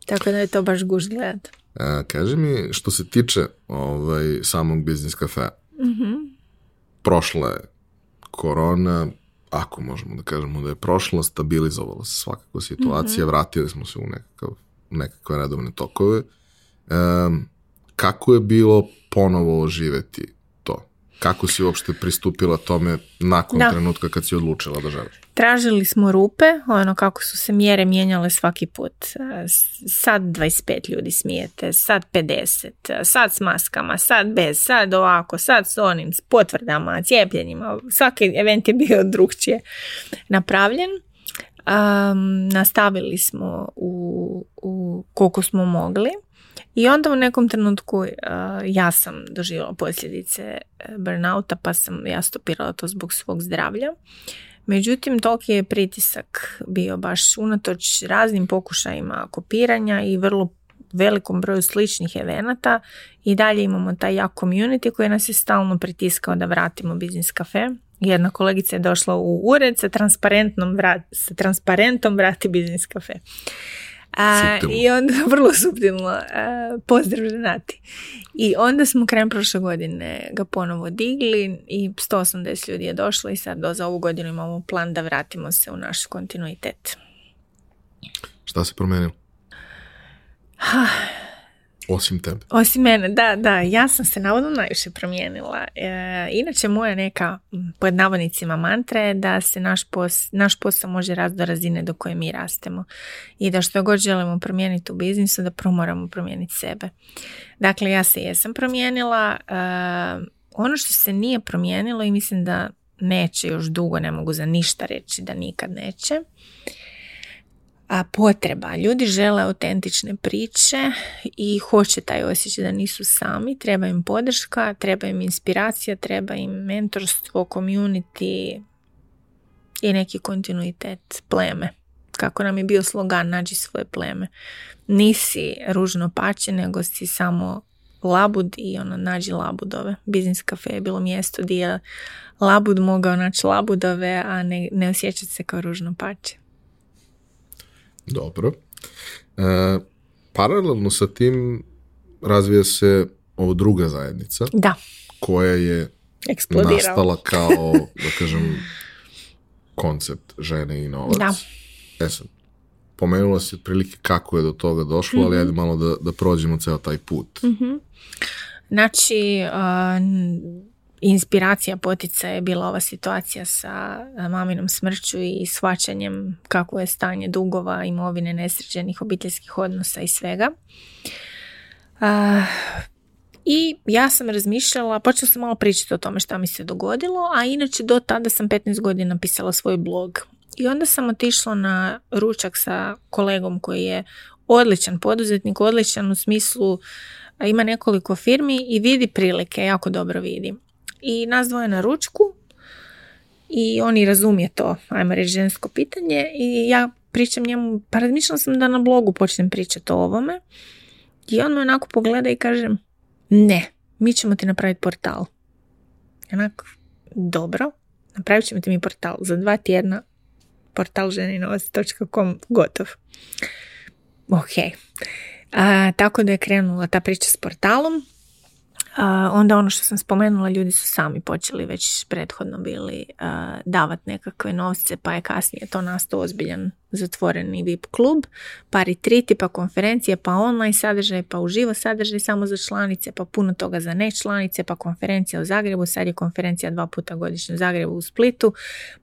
Tako da je to baš guž gledat. E, A, mi, što se tiče ovaj, samog biznis kafe, mm prošla je korona, ako možemo da kažemo da je prošla, stabilizovala se svakako situacija, mhm. vratili smo se u nekakav, nekakve redovne tokove. E, kako je bilo ponovo oživeti kako si uopšte pristupila tome nakon trenutka kad si odlučila da želiš? Tražili smo rupe, ono kako su se mjere mijenjale svaki put. E, sad 25 ljudi smijete, sad 50, e, sad s maskama, sad bez, sad ovako, sad s onim, potvrdama, cijepljenjima. Svaki event je bio [LAUGHS] drugčije napravljen. nastavili smo u, u koliko smo mogli. I onda u nekom trenutku e, ja sam doživjela posljedice e, burnouta pa sam ja stopirala to zbog svog zdravlja. Međutim, toliki je pritisak bio baš unatoč raznim pokušajima kopiranja i vrlo velikom broju sličnih evenata i dalje imamo taj jak community koji nas je stalno pritiskao da vratimo biznis kafe. Jedna kolegica je došla u ured sa, transparentnom sa transparentom vrati biznis kafe. I onda, [LAUGHS] vrlo subtilno, pozdrav ženati. I onda smo krajem prošle godine ga ponovo digli i 180 ljudi je došlo i sad do za ovu godinu imamo plan da vratimo se u naš kontinuitet. Šta se promijenilo? Osim tebe. Osim mene, da, da. Ja sam se navodno najviše promijenila. E, inače, moja neka, pod navodnicima, mantra je da se naš, naš posao može rasti do razine do koje mi rastemo. I da što god želimo promijeniti u biznisu, da prvo moramo promijeniti sebe. Dakle, ja se jesam promijenila. E, ono što se nije promijenilo i mislim da neće još dugo, ne mogu za ništa reći da nikad neće, potreba. Ljudi žele autentične priče i hoće taj osjećaj da nisu sami, treba im podrška, treba im inspiracija, treba im mentorstvo, community i neki kontinuitet pleme. Kako nam je bio slogan nađi svoje pleme. Nisi ružno pače, nego si samo labud i ono nađi labudove. Biznis kafe je bilo mjesto gdje je labud mogao naći labudove, a ne, ne osjećati se kao ružno pače. Dobro. E, paralelno sa tim razvija se ovo druga zajednica. Da. Koja je Eksplodirao. nastala kao, da kažem, koncept žene i novac. Da. E sad, pomenula se otprilike kako je do toga došlo, ali mhm. ajde malo da, da prođemo ceo taj put. Mm Znači, inspiracija potica je bila ova situacija sa e, maminom smrću i shvaćanjem kako je stanje dugova, imovine, nesređenih obiteljskih odnosa i svega. i ja sam razmišljala, počela sam malo pričati o tome šta mi se dogodilo, a inače do tada sam 15 godina pisala svoj blog. I onda sam otišla na ručak sa kolegom koji je odličan poduzetnik, odličan u smislu ima nekoliko firmi i vidi prilike, jako dobro vidi i nas dvoje na ručku i oni razumije to, ajmo reći, žensko pitanje i ja pričam njemu, pa razmišljala sam da na blogu počnem pričati o ovome i on me onako pogleda i kaže ne, mi ćemo ti napraviti portal. Onako, dobro, napravit ćemo ti mi portal za dva tjedna portal ženinovac.com gotov. Ok. A, tako da je krenula ta priča s portalom onda ono što sam spomenula, ljudi su sami počeli već prethodno bili davati nekakve novce, pa je kasnije to nastao ozbiljan zatvoreni VIP klub, pa retriti, pa konferencije, pa online sadržaj, pa uživo sadržaj samo za članice, pa puno toga za nečlanice, pa konferencija u Zagrebu, sad je konferencija dva puta godišnje u Zagrebu u Splitu,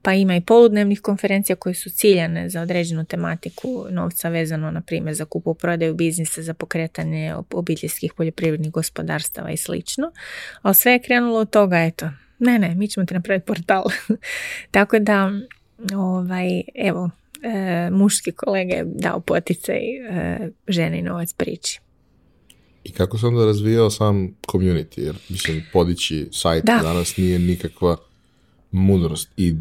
pa ima i poludnevnih konferencija koje su ciljane za određenu tematiku novca vezano, na primjer, za kupu prodaju biznisa, za pokretanje obiteljskih poljoprivrednih gospodarstava i slično. Ali sve je krenulo od toga, eto, ne, ne, mi ćemo ti napraviti portal. [LAUGHS] Tako da, ovaj, evo, E, muški kolege dao poticaj e, ženi novac priči. I kako sam da razvijao sam community? Jer, mislim, podići sajt danas nije nikakva mudrost i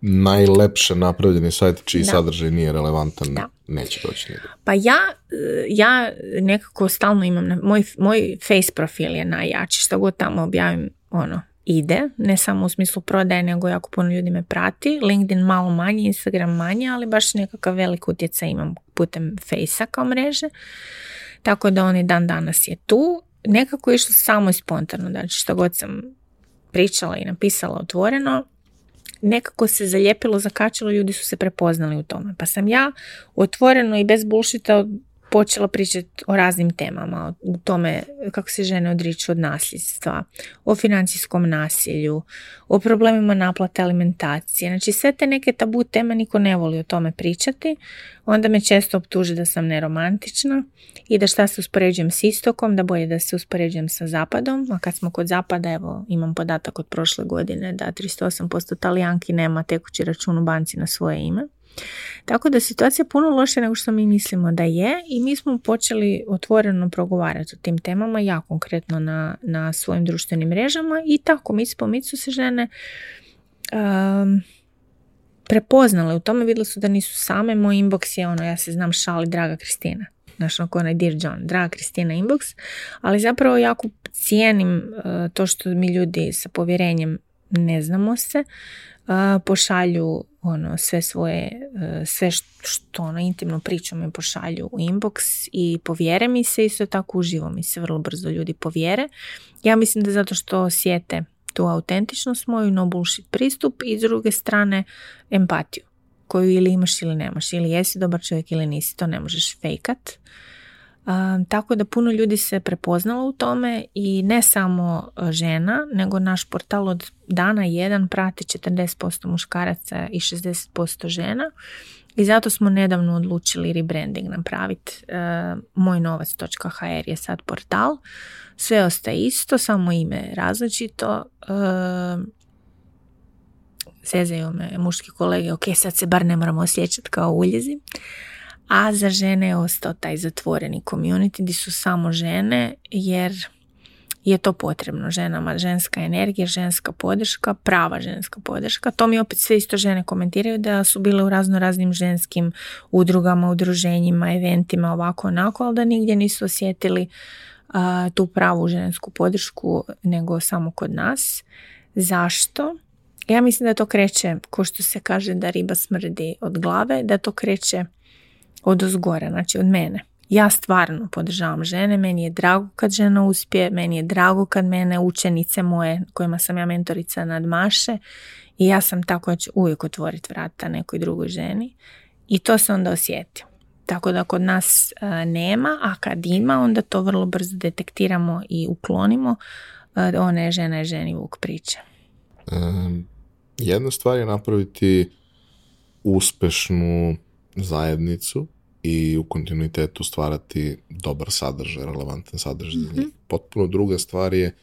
najlepše napravljeni sajt čiji sadržaj nije relevantan, da. neće doći Pa ja, e, ja nekako stalno imam, na, moj, moj face profil je najjači, što god tamo objavim, ono, ide, ne samo u smislu prodaje, nego jako puno ljudi me prati. LinkedIn malo manje, Instagram manje, ali baš nekakav velik utjecaj imam putem Facea kao mreže. Tako da on i dan danas je tu. Nekako je išlo samo i spontano, znači što god sam pričala i napisala otvoreno, nekako se zalijepilo, zakačilo, ljudi su se prepoznali u tome. Pa sam ja otvoreno i bez bullshita počela pričati o raznim temama, o tome kako se žene odriču od nasljedstva, o financijskom nasilju, o problemima naplate alimentacije. Znači sve te neke tabu teme niko ne voli o tome pričati. Onda me često optuže da sam neromantična i da šta se uspoređujem s istokom, da bolje da se uspoređujem sa zapadom. A kad smo kod zapada, evo imam podatak od prošle godine da 38% talijanki nema tekući račun u banci na svoje ime. Tako da situacija je puno lošija nego što mi mislimo da je i mi smo počeli otvoreno progovarati o tim temama, ja konkretno na, na svojim društvenim mrežama i tako mi po mic se žene um, prepoznale u tome, vidjeli su da nisu same, moj inbox je ono, ja se znam šali, draga Kristina. Znaš, ono onaj Dear John, draga Kristina inbox, ali zapravo jako cijenim uh, to što mi ljudi sa povjerenjem ne znamo se, uh, pošalju ono, sve svoje, e, sve što ono intimno pričam i pošalju u inbox i povjere mi se, isto tako uživo mi se vrlo brzo ljudi povjere. Ja mislim da zato što osjete tu autentičnost moju, no bullshit pristup i s druge strane empatiju koju ili imaš ili nemaš, ili jesi dobar čovjek ili nisi, to ne možeš fejkat. Tako da puno ljudi se prepoznalo u tome i ne samo e, žena, nego naš portal od dana jedan prati 40% muškaraca i 60% žena. I zato smo nedavno odlučili rebranding napraviti. E, mojnovac.hr je sad portal. Sve ostaje isto, samo ime je različito. E, Sezaju me muški kolege, ok, sad se bar ne moramo osjećati kao uljezi a za žene je ostao taj zatvoreni community gdje su samo žene jer je to potrebno ženama, ženska energija, ženska podrška, prava ženska podrška. To mi opet sve isto žene komentiraju da su bile u razno raznim ženskim udrugama, udruženjima, eventima, ovako onako, ali da nigdje nisu osjetili tu pravu žensku podršku nego samo kod nas. Zašto? Ja mislim da to kreće, ko što se kaže da riba smrdi od glave, da to kreće od uzgora, znači od mene. Ja stvarno podržavam žene, meni je drago kad žena uspije, meni je drago kad mene učenice moje kojima sam ja mentorica nadmaše i ja sam tako, da ću uvijek otvoriti vrata nekoj drugoj ženi i to se onda osjeti. Tako da kod nas e, nema, a kad ima onda to vrlo brzo detektiramo i uklonimo. E, one žene je ženi vuk priče. jedna stvar je napraviti uspešnu zajednicu i u kontinuitetu stvarati dobar sadržaj, relevantan sadržaj za njih. Mhm. Potpuno druga stvar je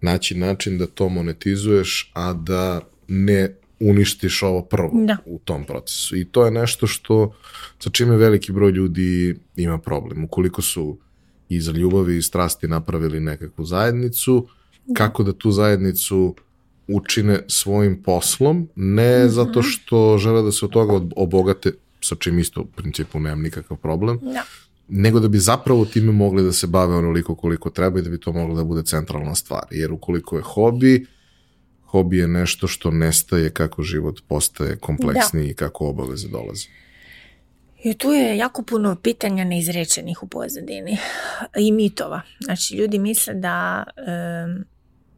naći način da to monetizuješ, a da ne uništiš ovo prvo u tom procesu. I to je nešto što, sa čime veliki broj ljudi ima problem. Ukoliko su iz ljubavi i strasti napravili nekakvu zajednicu, kako da tu zajednicu učine svojim poslom, ne mhm. zato što žele da se od toga obogate sa čim isto u principu nemam nikakav problem. Nego da bi zapravo time mogli da se bave onoliko koliko treba i da bi to moglo da bude centralna stvar. Jer ukoliko je hobi, hobi je nešto što nestaje kako život postaje kompleksniji i kako obaveze dolaze. I tu je jako puno pitanja neizrečenih u pozadini i mitova. Znači, ljudi misle da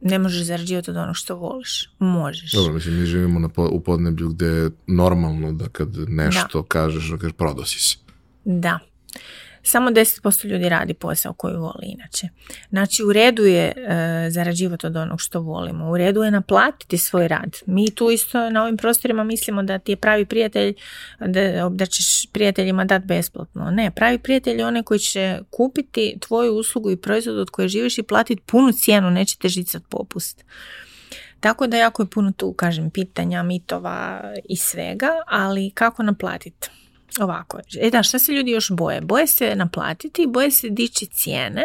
ne možeš zarađivati od onog što voliš. Možeš. Dobro, mislim, mi živimo na, u podneblju gdje je normalno da kad nešto kažeš, da kažeš, prodao Da samo 10% ljudi radi posao koji voli inače. Znači u redu je e, zarađivati od onog što volimo, u redu je naplatiti svoj rad. Mi tu isto na ovim prostorima mislimo da ti je pravi prijatelj, da, da ćeš prijateljima dati besplatno. Ne, pravi prijatelj je onaj koji će kupiti tvoju uslugu i proizvod od koje živiš i platiti punu cijenu, neće te žicat popust. Tako da jako je puno tu, kažem, pitanja, mitova i svega, ali kako naplatiti? Ovako, e da, šta se ljudi još boje? Boje se naplatiti, boje se dići cijene,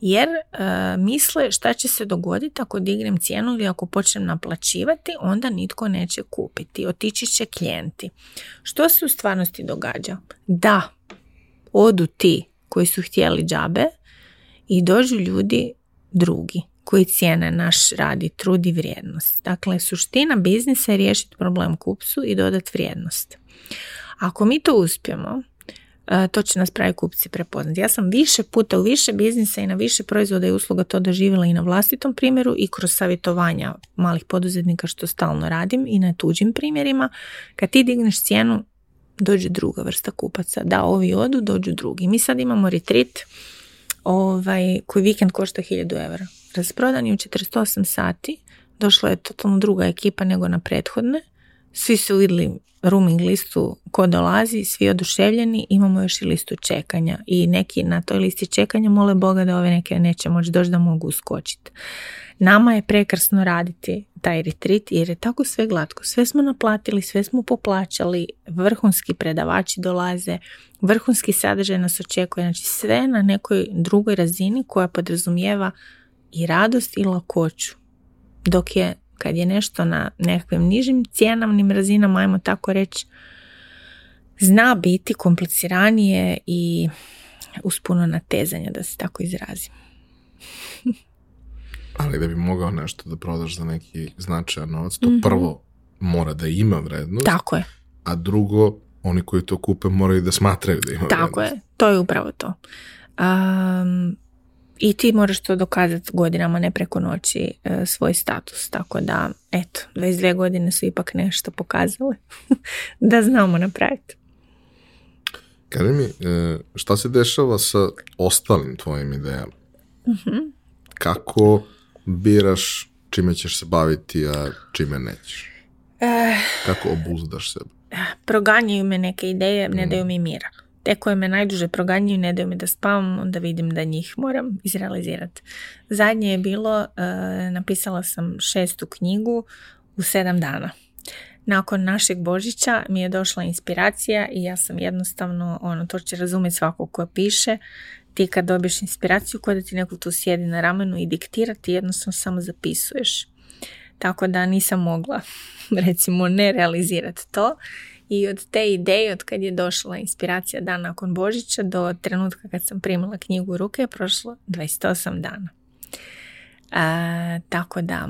jer e, misle šta će se dogoditi ako dignem cijenu ili ako počnem naplaćivati, onda nitko neće kupiti, otići će klijenti. Što se u stvarnosti događa? Da, odu ti koji su htjeli džabe i dođu ljudi drugi koji cijene naš radi, Trudi vrijednost. Dakle, suština biznisa je riješiti problem kupcu i dodati vrijednost. Ako mi to uspijemo, e, to će nas pravi kupci prepoznati. Ja sam više puta u više biznisa i na više proizvoda i usluga to doživjela i na vlastitom primjeru i kroz savjetovanja malih poduzetnika što stalno radim i na tuđim primjerima. Kad ti digneš cijenu, dođe druga vrsta kupaca. Da, ovi odu, dođu drugi. Mi sad imamo retreat ovaj, koji vikend košta 1000 evra. Rasprodan je u 48 sati. Došla je totalno druga ekipa nego na prethodne svi su vidjeli rooming listu ko dolazi, svi oduševljeni, imamo još i listu čekanja i neki na toj listi čekanja mole Boga da ove neke neće moći doći da mogu uskočiti. Nama je prekrasno raditi taj retrit jer je tako sve glatko. Sve smo naplatili, sve smo poplaćali, vrhunski predavači dolaze, vrhunski sadržaj nas očekuje, znači sve na nekoj drugoj razini koja podrazumijeva i radost i lakoću. Dok je kad je nešto na nekakvim nižim cijenovnim razinama, ajmo tako reći, zna biti kompliciranije i uz puno natezanja, da se tako izrazim. [LAUGHS] Ali da bi mogao nešto da prodaš za neki značajan novac, to mhm. prvo mora da ima vrednost. Tako je. A drugo, oni koji to kupe moraju da smatraju da ima Tako vrednost. je, to je upravo to i ti moraš to dokazati godinama, ne preko noći, e, svoj status. Tako da, eto, 22 godine su ipak nešto pokazale [LAUGHS] da znamo napraviti. Kada mi, e, šta se dešava sa ostalim tvojim idejama? Mhm. Kako biraš čime ćeš se baviti, a čime nećeš? Eh. Kako obuzdaš sebe? Proganjaju me neke ideje, ne mm. daju mi mira. Te koje me najduže proganjaju, ne daju mi da spavam, onda vidim da njih moram izrealizirati. Zadnje je bilo, e, napisala sam šestu knjigu u sedam dana. Nakon našeg Božića mi je došla inspiracija i ja sam jednostavno, ono, to će razumjeti svako ko piše, ti kad dobiješ inspiraciju kod ti neko tu sjedi na ramenu i diktira, ti jednostavno samo zapisuješ. Tako da nisam mogla, [LAUGHS] recimo, ne realizirati to i od te ideje, od kad je došla inspiracija dan nakon Božića do trenutka kad sam primila knjigu u ruke je prošlo 28 dana. A, tako da,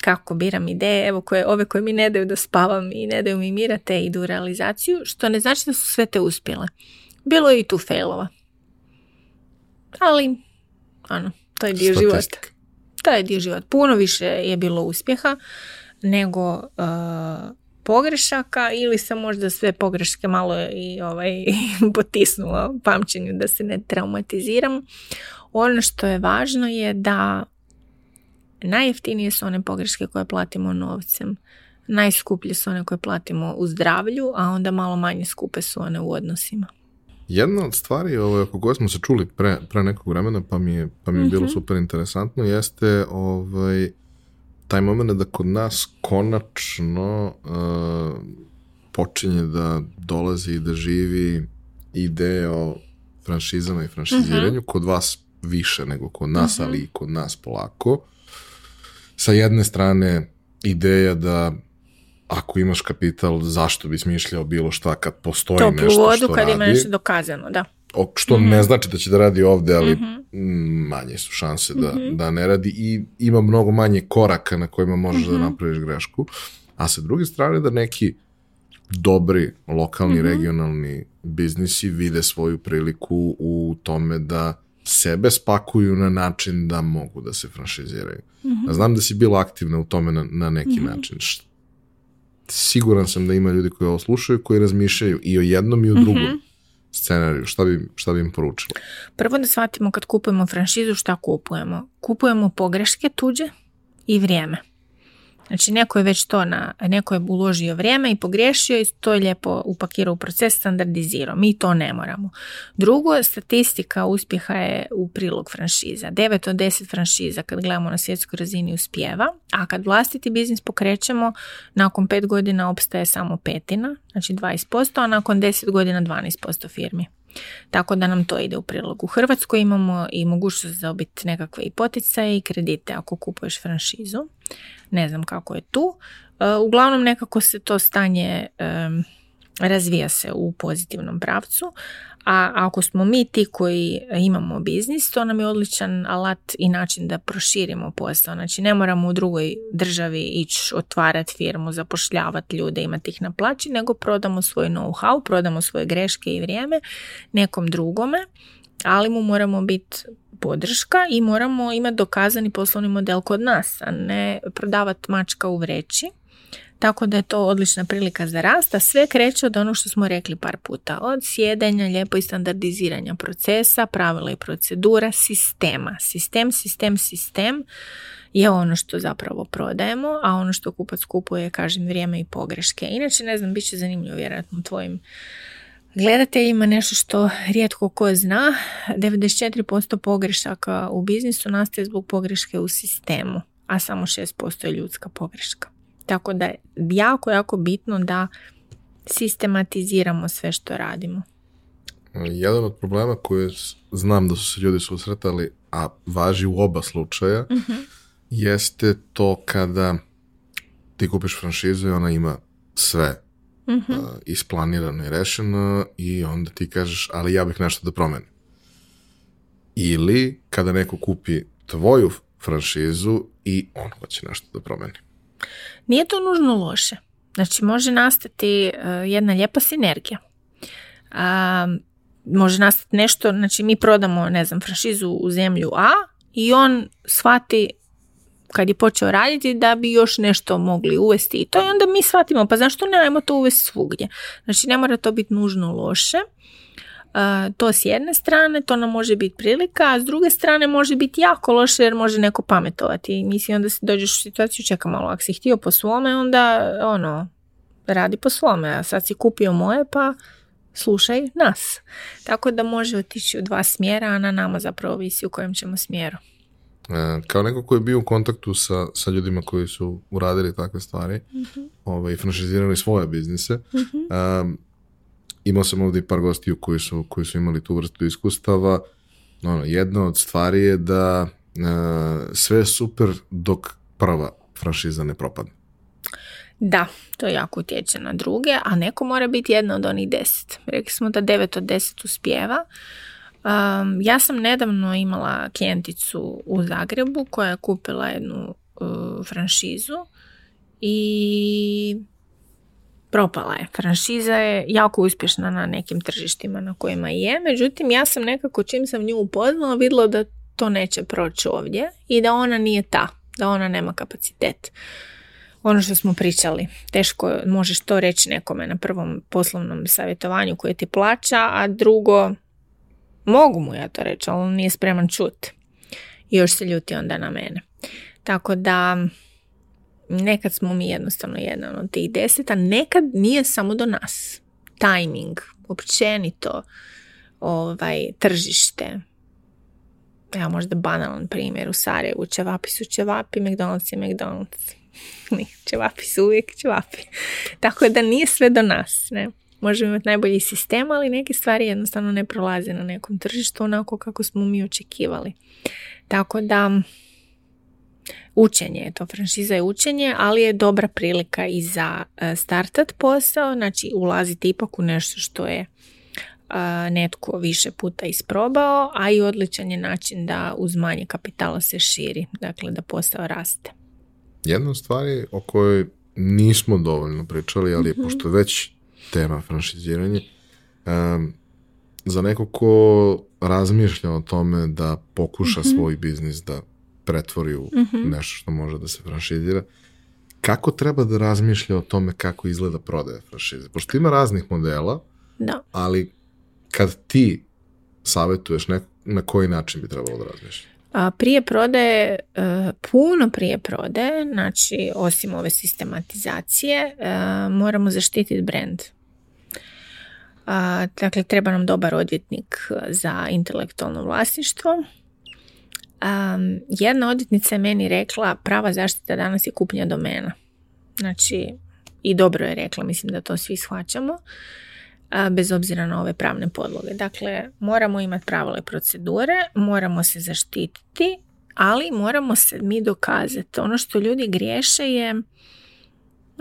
kako biram ideje, evo koje, ove koje mi ne daju da spavam i ne daju mi mira, te idu u realizaciju, što ne znači da su sve te uspjele. Bilo je i tu failova. Ali, ano, to je dio života. To je dio života. Puno više je bilo uspjeha nego eh, pogrešaka ili sam možda sve pogreške malo i ovaj, [LAUGHS] potisnula pamćenju da se ne traumatiziram. Ono što je važno je da najjeftinije su one pogreške koje platimo novcem. Najskuplje su one koje platimo u zdravlju, a onda malo manje skupe su one u odnosima. Jedna od stvari ovaj, oko smo se čuli pre, pre nekog vremena, pa mi je, pa mi bilo mhm. super interesantno, jeste ovaj, taj moment da kod nas konačno e, počinje da dolazi i da živi ideja o franšizama i franšiziranju, mhm. kod vas više nego kod nas, mhm. ali i kod nas polako. Sa jedne strane ideja da ako imaš kapital, zašto bi smišljao bilo šta kad postoji nešto što radi. vodu kad ima nešto dokazano, da što ne mhm. znači da će da radi ovde, ali mhm. mm, manje su šanse da, mhm. da ne radi i ima mnogo manje koraka na kojima možeš mm da napraviš grešku. A sa druge strane da neki dobri lokalni, regionalni biznisi vide svoju priliku u tome da sebe spakuju na način da mogu da se franšiziraju. Mm Znam da si bila aktivna u tome na, na neki način. Siguran sam da ima ljudi koji ovo slušaju, koji razmišljaju i o jednom i o drugom scenariju, šta bi, šta bi im poručila? Prvo da shvatimo kad kupujemo franšizu šta kupujemo. Kupujemo pogreške tuđe i vrijeme. Znači, neko je već to na, neko je uložio vrijeme i pogriješio i to je lijepo upakirao u proces, standardizirao. Mi to ne moramo. Drugo, statistika uspjeha je u prilog franšiza. 9 od 10 franšiza kad gledamo na svjetskoj razini uspjeva, a kad vlastiti biznis pokrećemo, nakon 5 godina opstaje samo petina, znači 20%, a nakon 10 godina 12% firmi. Tako da nam to ide u prilog. U Hrvatskoj imamo i mogućnost da dobiti nekakve i poticaje i kredite ako kupuješ franšizu. Ne znam kako je tu. E, uglavnom nekako se to stanje razvija se u pozitivnom pravcu, a ako smo mi ti koji imamo biznis, to nam je odličan alat i način da proširimo posao. Znači ne moramo u drugoj državi ići otvarati firmu, zapošljavati ljude, imati ih na plaći, nego prodamo svoj know-how, prodamo svoje greške i vrijeme nekom drugome, ali mu moramo biti podrška i moramo imati dokazani poslovni model kod nas, a ne prodavati mačka u vreći. Tako da je to odlična prilika za rasta sve kreće od ono što smo rekli par puta. Od sjedenja, lijepo i standardiziranja procesa, pravila i procedura, sistema. Sistem, sistem, sistem je ono što zapravo prodajemo, a ono što kupac kupuje, kažem, vrijeme i pogreške. Inače, ne znam, bit će zanimljivo vjerojatno tvojim gledateljima nešto što rijetko ko zna. 94% pogrešaka u biznisu nastaje zbog pogreške u sistemu, a samo 6% je ljudska pogreška. Tako da je jako, jako bitno da sistematiziramo sve što radimo. Jedan od problema koje znam da su se ljudi susretali, a važi u oba slučaja, mhm. jeste to kada ti kupiš franšizu i ona ima sve mhm. isplanirano i rešeno i onda ti kažeš, ali ja bih nešto da promeni. Ili kada neko kupi tvoju franšizu i on hoće nešto da promeni. Nije to nužno loše. Znači, može nastati e, jedna lijepa sinergija. A, može nastati nešto, znači mi prodamo, ne znam, franšizu u zemlju A i on shvati kad je počeo raditi da bi još nešto mogli uvesti i to i onda mi shvatimo pa zašto ne ajmo to uvesti svugdje. Znači ne mora to biti nužno loše to s jedne strane, to nam može biti prilika, a s druge strane može biti jako loše jer može neko pametovati. Mislim, onda se dođeš u situaciju, čeka malo, ako si htio po svome, onda ono, radi po svome, a sad si kupio moje, pa slušaj nas. Tako da može otići u dva smjera, a na nama zapravo visi u kojem ćemo smjeru. E, kao neko koji je bio u kontaktu sa, sa ljudima koji su uradili takve stvari mm-hmm. i franšizirali svoje biznise, um, imao sam ovdje par gostiju koji su, koji su imali tu vrstu iskustava. Ono, jedna od stvari je da e, sve je super dok prva franšiza ne propadne. Da, to jako utječe na druge, a neko mora biti jedna od onih deset. Rekli smo da devet od deset uspjeva. ja sam nedavno imala klijenticu u Zagrebu koja je kupila jednu e, franšizu i propala je. Franšiza je jako uspješna na nekim tržištima na kojima je, međutim ja sam nekako čim sam nju upoznala vidjela da to neće proći ovdje i da ona nije ta, da ona nema kapacitet. Ono što smo pričali, teško možeš to reći nekome na prvom poslovnom savjetovanju koje ti plaća, a drugo, mogu mu ja to reći, ali on nije spreman čut. I još se ljuti onda na mene. Tako da, Nekad smo mi jednostavno jedan od tih deset, a nekad nije samo do nas. Timing, općenito, ovaj, tržište. Evo možda banalan primjer, u Sarajevu ćevapi su ćevapi, McDonald's je McDonald's. čevapi [LAUGHS] su uvijek ćevapi. [LAUGHS] Tako da nije sve do nas, ne. Možemo imati najbolji sistem, ali neke stvari jednostavno ne prolaze na nekom tržištu onako kako smo mi očekivali. Tako da, učenje je to, franšiza je učenje, ali je dobra prilika i za e, startat posao, znači ulaziti ipak u nešto što je e, netko više puta isprobao, a i odličan je način da uz manje kapitala se širi, dakle da posao raste. Jedna stvar stvari o kojoj nismo dovoljno pričali, ali mhm. pošto je već tema franšiziranje, za neko ko razmišlja o tome da pokuša mhm. svoj biznis da pretvori u mhm. nešto što može da se franšizira. Kako treba da razmišlja o tome kako izgleda prodaja franšize? Pošto ima raznih modela, da. ali kad ti savjetuješ na koji način bi trebalo da razmišlja? A prije prodaje, e, puno prije prodaje, znači osim ove sistematizacije, e, moramo zaštititi brand. Dakle, treba nam dobar odvjetnik za intelektualno vlasništvo, Um, jedna odvjetnica je meni rekla prava zaštita danas je kupnja domena. Znači, i dobro je rekla, mislim da to svi shvaćamo, bez obzira na ove pravne podloge. Dakle, moramo imati pravile procedure, moramo se zaštititi, ali moramo se mi dokazati. Ono što ljudi griješe je,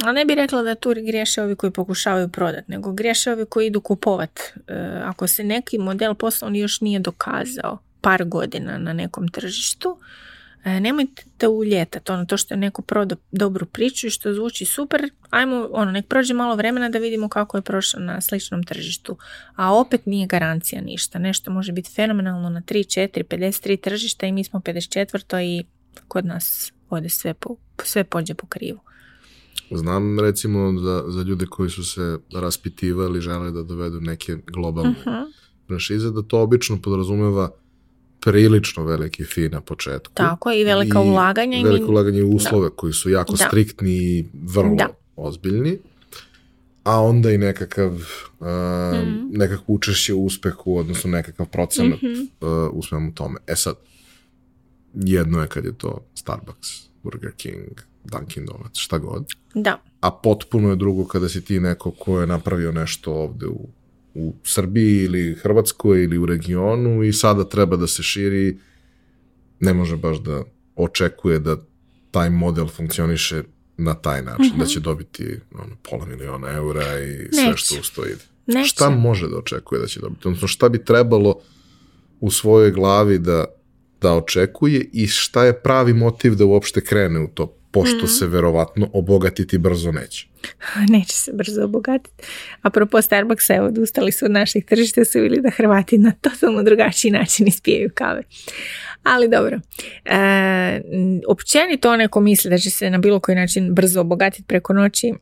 a ne bi rekla da tu griješe ovi koji pokušavaju prodati, nego griješe ovi koji idu kupovat. E, ako se neki model poslovni još nije dokazao, par godina na nekom tržištu, e, nemojte uljetati, ono to što je neko prodao dobru priču i što zvuči super, ajmo, ono, nek prođe malo vremena da vidimo kako je prošlo na sličnom tržištu. A opet nije garancija ništa, nešto može biti fenomenalno na 3, 4, 53 tržišta i mi smo 54. i kod nas ode sve, po, sve pođe po krivu. Znam recimo da za ljude koji su se raspitivali žele da dovedu neke globalne uh-huh. da to obično podrazumeva prilično veliki fi na početku. Tako i velika i ulaganja. I veliko ulaganje uslove koji su jako striktni i vrlo ozbiljni. A onda i nekakav, uh, mm. nekakvo učešće u uspehu, odnosno nekakav procenat mm -hmm. u tome. E sad, jedno je kad je to Starbucks, Burger King, Dunkin Donuts, šta god. Da. A potpuno je drugo kada si ti neko ko je napravio nešto ovde u u Srbiji ili Hrvatskoj ili u regionu i sada treba da se širi, ne može baš da očekuje da taj model funkcioniše na taj način, da mhm. će dobiti ono, pola miliona eura i sve što ustoji Šta može da očekuje da će dobiti? Odnosno, šta bi trebalo u svojoj glavi da, da očekuje i šta je pravi motiv da uopšte krene u to pošto mhm. se verovatno obogatiti brzo neće. [LAUGHS] Neće se brzo obogatiti. propos Starbucksa, evo, odustali su od naših tržišta, su bili da Hrvati na totalno drugačiji način ispijaju kave. Ali dobro, e, općenito onaj misli da će se na bilo koji način brzo obogatiti preko noći,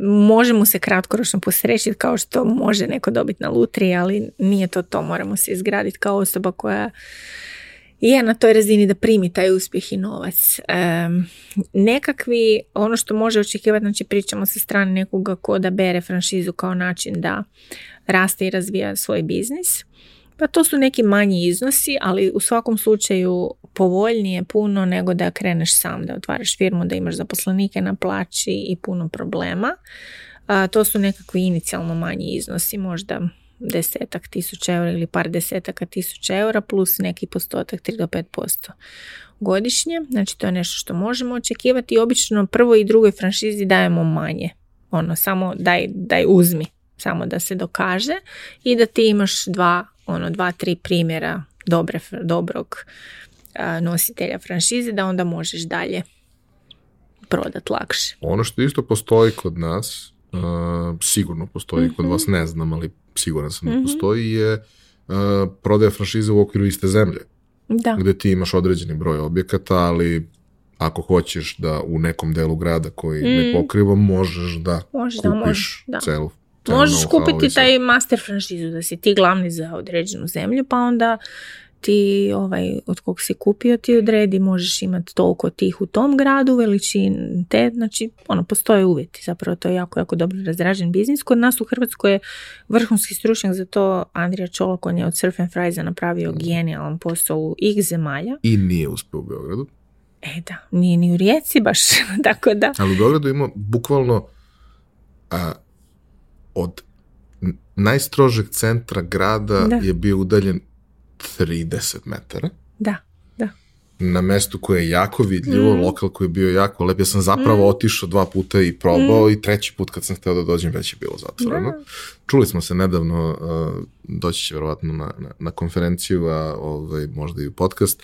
može mu se kratkoročno posrećiti kao što može neko dobiti na lutri, ali nije to to, moramo se izgraditi kao osoba koja je na toj razini da primi taj uspjeh i novac. nekakvi, ono što može očekivati, znači pričamo sa strane nekoga ko da bere franšizu kao način da raste i razvija svoj biznis. Pa to su neki manji iznosi, ali u svakom slučaju povoljnije puno nego da kreneš sam, da otvaraš firmu, da imaš zaposlenike na plaći i puno problema. to su nekakvi inicijalno manji iznosi, možda desetak tisuća eura ili par desetaka tisuća eura plus neki postotak 3 do 5% godišnje. Znači to je nešto što možemo očekivati. Obično prvoj i drugoj franšizi dajemo manje. Ono, samo daj, daj uzmi, samo da se dokaže i da ti imaš dva, ono, dva, tri primjera dobre, dobrog nositelja franšize da onda možeš dalje prodat lakše. Ono što isto postoji kod nas, sigurno postoji kod mhm. vas, ne znam, ali siguran sam da mhm. postoji, je uh, prodaja franšize u okviru iste zemlje. Da. Gde ti imaš određeni broj objekata, ali ako hoćeš da u nekom delu grada koji mm. ne mhm. pokriva, možeš da možeš kupiš da, možeš, da. celu Možeš kupiti taj master franšizu, da si ti glavni za određenu zemlju, pa onda ti ovaj od kog si kupio ti odredi, možeš imati toliko tih u tom gradu, veličin te, znači ono, postoje uvjeti, zapravo to je jako, jako dobro razražen biznis. Kod nas u Hrvatskoj je vrhunski stručnjak za to Andrija Čolak, on je od Surf and napravio mhm. genijalan posao u ih zemalja. I nije uspio u Beogradu. E da, nije ni u Rijeci baš, [LAUGHS] tako da. Ali u Beogradu ima bukvalno od najstrožeg centra grada je bio udaljen 30 metara. Da, da. Na mestu koje je jako vidljivo, mhm. lokal koji je bio jako lep. Ja sam zapravo mm. otišao dva puta i probao mhm. i treći put kad sam hteo da dođem već je bilo zatvoreno. Čuli smo se nedavno, uh, doći će verovatno na, na, konferenciju, a ovaj, možda i u podcast.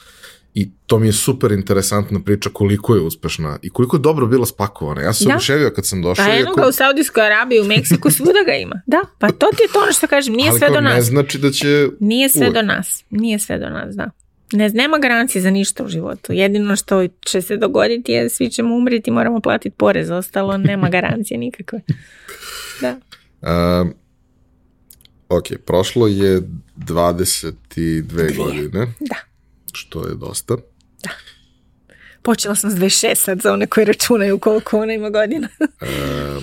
I to mi je super interesantna priča koliko je uspešna i koliko je dobro bila spakovana. Ja sam da. kad sam došao. Pa jednoga u Saudijskoj Arabiji, u Meksiku, svuda ga ima. Da, pa to ti je to ono što kažem, nije sve do nas. ne znači da će... Nije sve do nas, nije sve do nas, da. Ne, nema garancije za ništa u životu. Jedino što će se dogoditi je svi ćemo umriti, moramo platiti porez, ostalo nema [LAUGHS] garancije nikakve. Da. ok, prošlo je 22 godine. Da što je dosta. Da. Počela sam s 26 sad za one koje računaju koliko ona ima godina. [LAUGHS] E,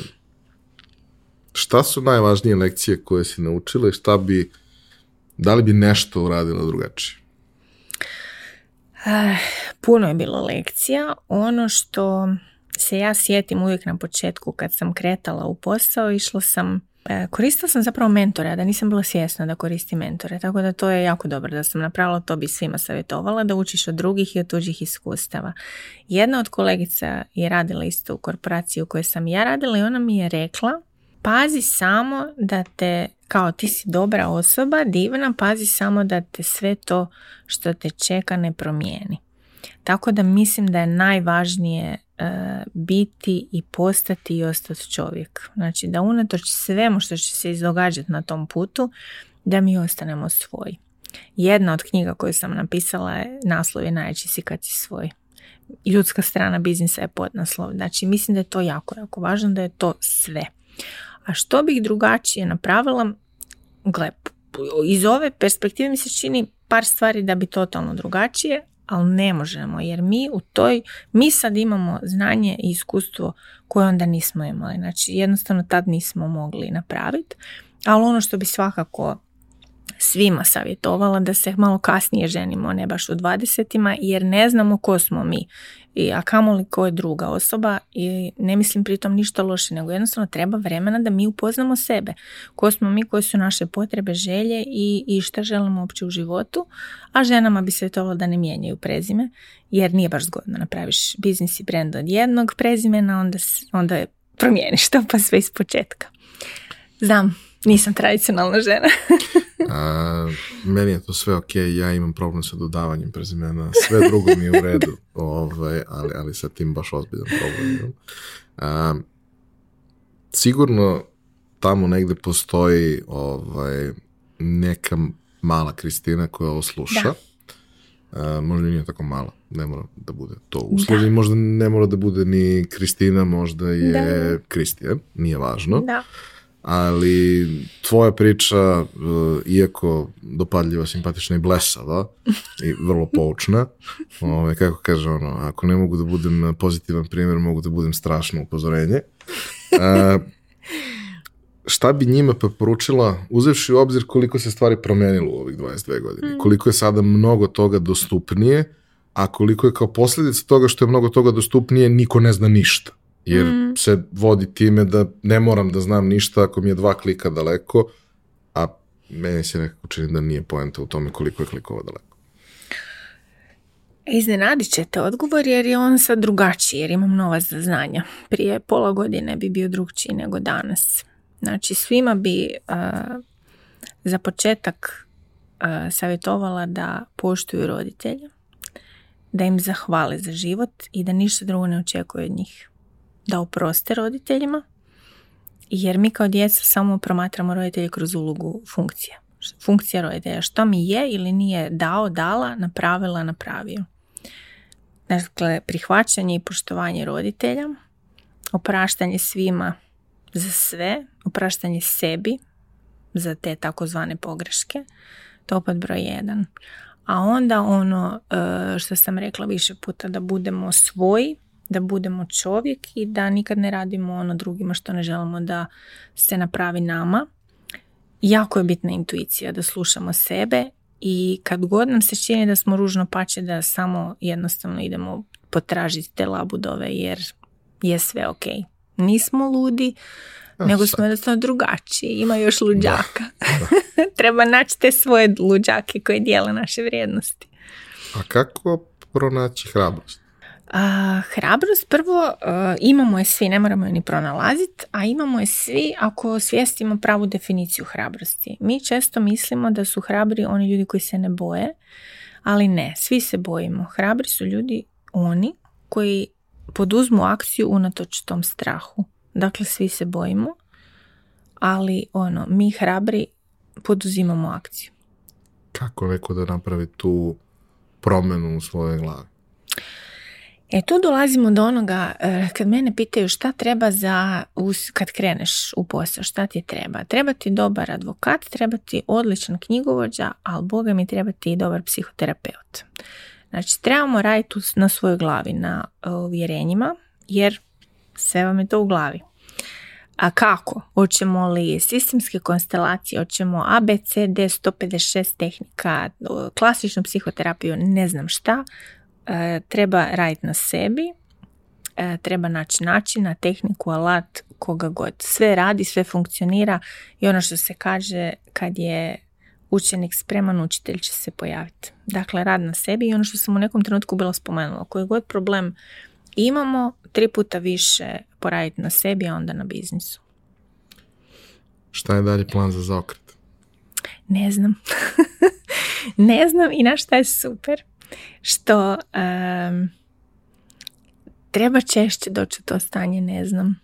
šta su najvažnije lekcije koje si naučila i šta bi, da li bi nešto uradila drugačije? Eh, puno je bilo lekcija. Ono što se ja sjetim uvijek na početku kad sam kretala u posao, išla sam E, koristila sam zapravo a da nisam bila svjesna da koristi mentore, tako da to je jako dobro da sam napravila, to bi svima savjetovala, da učiš od drugih i od tuđih iskustava. Jedna od kolegica je radila isto u korporaciji u kojoj sam ja radila i ona mi je rekla, pazi samo da te, kao ti si dobra osoba, divna, pazi samo da te sve to što te čeka ne promijeni. Tako da mislim da je najvažnije biti i postati i ostati čovjek. Znači da unatoč svemu što će se izdogađati na tom putu, da mi ostanemo svoji. Jedna od knjiga koju sam napisala je naslov je najjači si kad si svoj. Ljudska strana biznisa je naslov. Znači mislim da je to jako, jako važno, da je to sve. A što bih drugačije napravila? Gle, iz ove perspektive mi se čini par stvari da bi totalno drugačije, ali ne možemo jer mi u toj, mi sad imamo znanje i iskustvo koje onda nismo imali. Znači jednostavno tad nismo mogli napraviti, ali ono što bi svakako svima savjetovala da se malo kasnije ženimo, ne baš u dvadesetima jer ne znamo ko smo mi i a kamoli ko je druga osoba i ne mislim pritom ništa loše, nego jednostavno treba vremena da mi upoznamo sebe. Ko smo mi, koje su naše potrebe, želje i, i šta želimo uopće u životu, a ženama bi se to da ne mijenjaju prezime, jer nije baš zgodno napraviš biznis i brend od jednog prezimena, onda, onda promijeniš to pa sve iz početka. Znam, nisam tradicionalna žena. [LAUGHS] A, meni je to sve ok, ja imam problem sa dodavanjem prezimena, sve drugo mi je u redu, [LAUGHS] ovaj, ali, ali sa tim baš ozbiljan problem. sigurno tamo negde postoji ovaj, neka mala Kristina koja ovo sluša. možda nije tako mala, ne mora da bude to da. možda ne mora da bude ni Kristina, možda je da. nije važno. Da ali tvoja priča, e, iako dopadljiva, simpatična i blesava i vrlo poučna, ove, ovaj, kako kaže ono, ako ne mogu da budem pozitivan primjer, mogu da budem strašno upozorenje. E, šta bi njima poručila uzevši u obzir koliko se stvari promijenilo u ovih 22 godine, mm. koliko je sada mnogo toga dostupnije, a koliko je kao posljedica toga što je mnogo toga dostupnije, niko ne zna ništa jer mm. se vodi time da ne moram da znam ništa ako mi je dva klika daleko, a meni se nekako čini da nije poenta u tome koliko je klikova daleko. Iznenadit te odgovor jer je on sad drugačiji, jer imam nova zaznanja. Prije pola godine bi bio drugčiji nego danas. Znači svima bi za početak savjetovala da poštuju roditelje, da im zahvale za život i da ništa drugo ne očekuje od njih da oproste roditeljima, jer mi kao djeca samo promatramo roditelje kroz ulogu funkcije. Funkcija roditelja, što mi je ili nije dao, dala, napravila, napravio. Dakle, prihvaćanje i poštovanje roditelja, opraštanje svima za sve, opraštanje sebi za te takozvane pogreške, to opet broj jedan. A onda ono e, što sam rekla više puta, da budemo svoji, da budemo čovjek i da nikad ne radimo ono drugima što ne želimo da se napravi nama. Jako je bitna intuicija da slušamo sebe i kad god nam se čini da smo ružno pače da samo jednostavno idemo potražiti te labudove jer je sve ok. Nismo ludi, nego smo jednostavno drugačiji. Ima još luđaka. [LAUGHS] Treba naći te svoje luđake koje dijele naše vrijednosti. A kako pronaći hrabrost? A, hrabrost prvo e, imamo je svi, ne moramo je ni pronalaziti, a imamo je svi ako svijestimo pravu definiciju hrabrosti. Mi često mislimo da su hrabri oni ljudi koji se ne boje, ali ne, svi se bojimo. Hrabri su ljudi oni koji poduzmu akciju unatoč tom strahu. Dakle, svi se bojimo, ali ono, mi hrabri poduzimamo akciju. Kako neko da napravi tu promjenu u svojoj glavi? E tu dolazimo do onoga e, kad mene pitaju šta treba za kad kreneš u posao, šta ti treba? Treba ti dobar advokat, treba ti odličan knjigovođa, ali boga mi treba ti i dobar psihoterapeut. Znači trebamo raditi na svojoj glavi, na e, uvjerenjima jer sve vam je to u glavi. A kako? Hoćemo li sistemske konstelacije, hoćemo ABCD 156 tehnika, e, klasičnu psihoterapiju, ne znam šta, Eh, treba raditi na sebi, eh, treba naći načina, tehniku, alat, koga god. Sve radi, sve funkcionira i ono što se kaže kad je učenik spreman, učitelj će se pojaviti. Dakle, rad na sebi i ono što sam u nekom trenutku bila spomenula. Koji god problem imamo, tri puta više poraditi na sebi, a onda na biznisu. Šta je dalje plan za zaokret? Ne znam. [LAUGHS] ne znam i na šta je super što treba češće doći u to stanje, ne znam.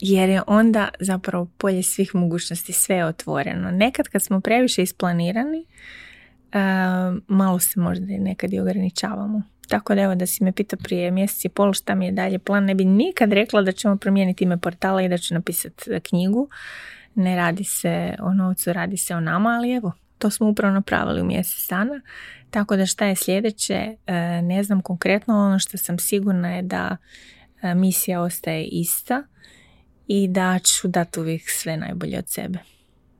Jer je onda zapravo polje svih mogućnosti sve je otvoreno. Nekad kad smo previše isplanirani, malo se možda i nekad i ograničavamo. Tako da evo da si me pita prije mjesec i pol šta mi je dalje plan, ne bi nikad rekla da ćemo promijeniti ime portala i da ću napisati e, knjigu. Ne radi se o novcu, radi se o nama, ali evo, to smo upravo napravili u mjesec dana. Tako da šta je sljedeće, e, ne znam konkretno, ono što sam sigurna je da e, misija ostaje ista i da ću dati uvijek sve najbolje od sebe.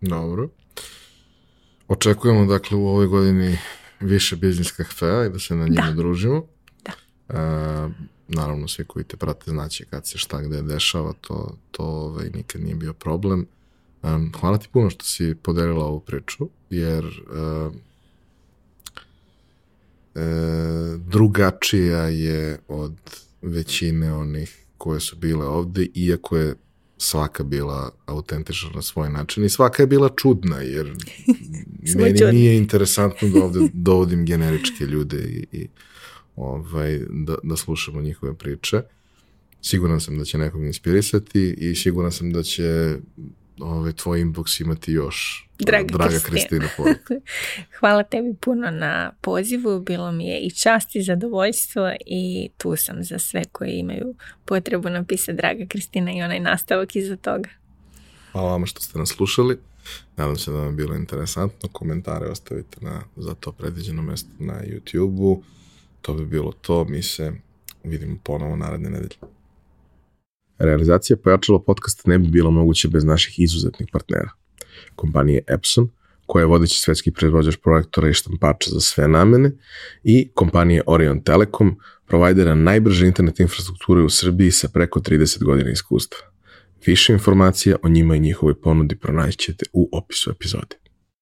Dobro. Očekujemo dakle u ovoj godini više biznis kafea i da se na njima družimo. Da. E, naravno, svi koji te prate znači kad se šta gde dešava, to, to ovaj, nikad nije bio problem. Um, hvala ti puno što si podelila ovu priču, jer um, drugačija je od većine onih koje su bile ovde, iako je svaka bila autentična na svoj način i svaka je bila čudna, jer [LAUGHS] meni nije interesantno da ovde dovodim generičke ljude i, i ovaj, da, da slušamo njihove priče. Siguran sam da će nekog inspirisati i siguran sam da će Ovaj tvoj inbox imati još. Eh, draga, Draga Kristina. [LAUGHS] Hvala tebi puno na pozivu. Bilo mi je i čast i zadovoljstvo i tu sam za sve koji imaju potrebu napisati Draga Kristina i onaj nastavak iza toga. Hvala vam što ste nas slušali. Nadam se da vam je bilo interesantno. Komentare ostavite na za to predviđeno mjesto na YouTube-u. To bi bilo to. Mi se vidimo ponovo naredne nedelje. Realizacija pojačalo podcasta ne bi bilo moguće bez naših izuzetnih partnera. Kompanije Epson, koja je vodeći svetski proizvođač projektora i štampača za sve namene, i kompanije Orion Telekom, provajdera najbrže internet infrastrukture u Srbiji sa preko 30 godina iskustva. Više informacija o njima i njihovoj ponudi pronaćete u opisu epizode.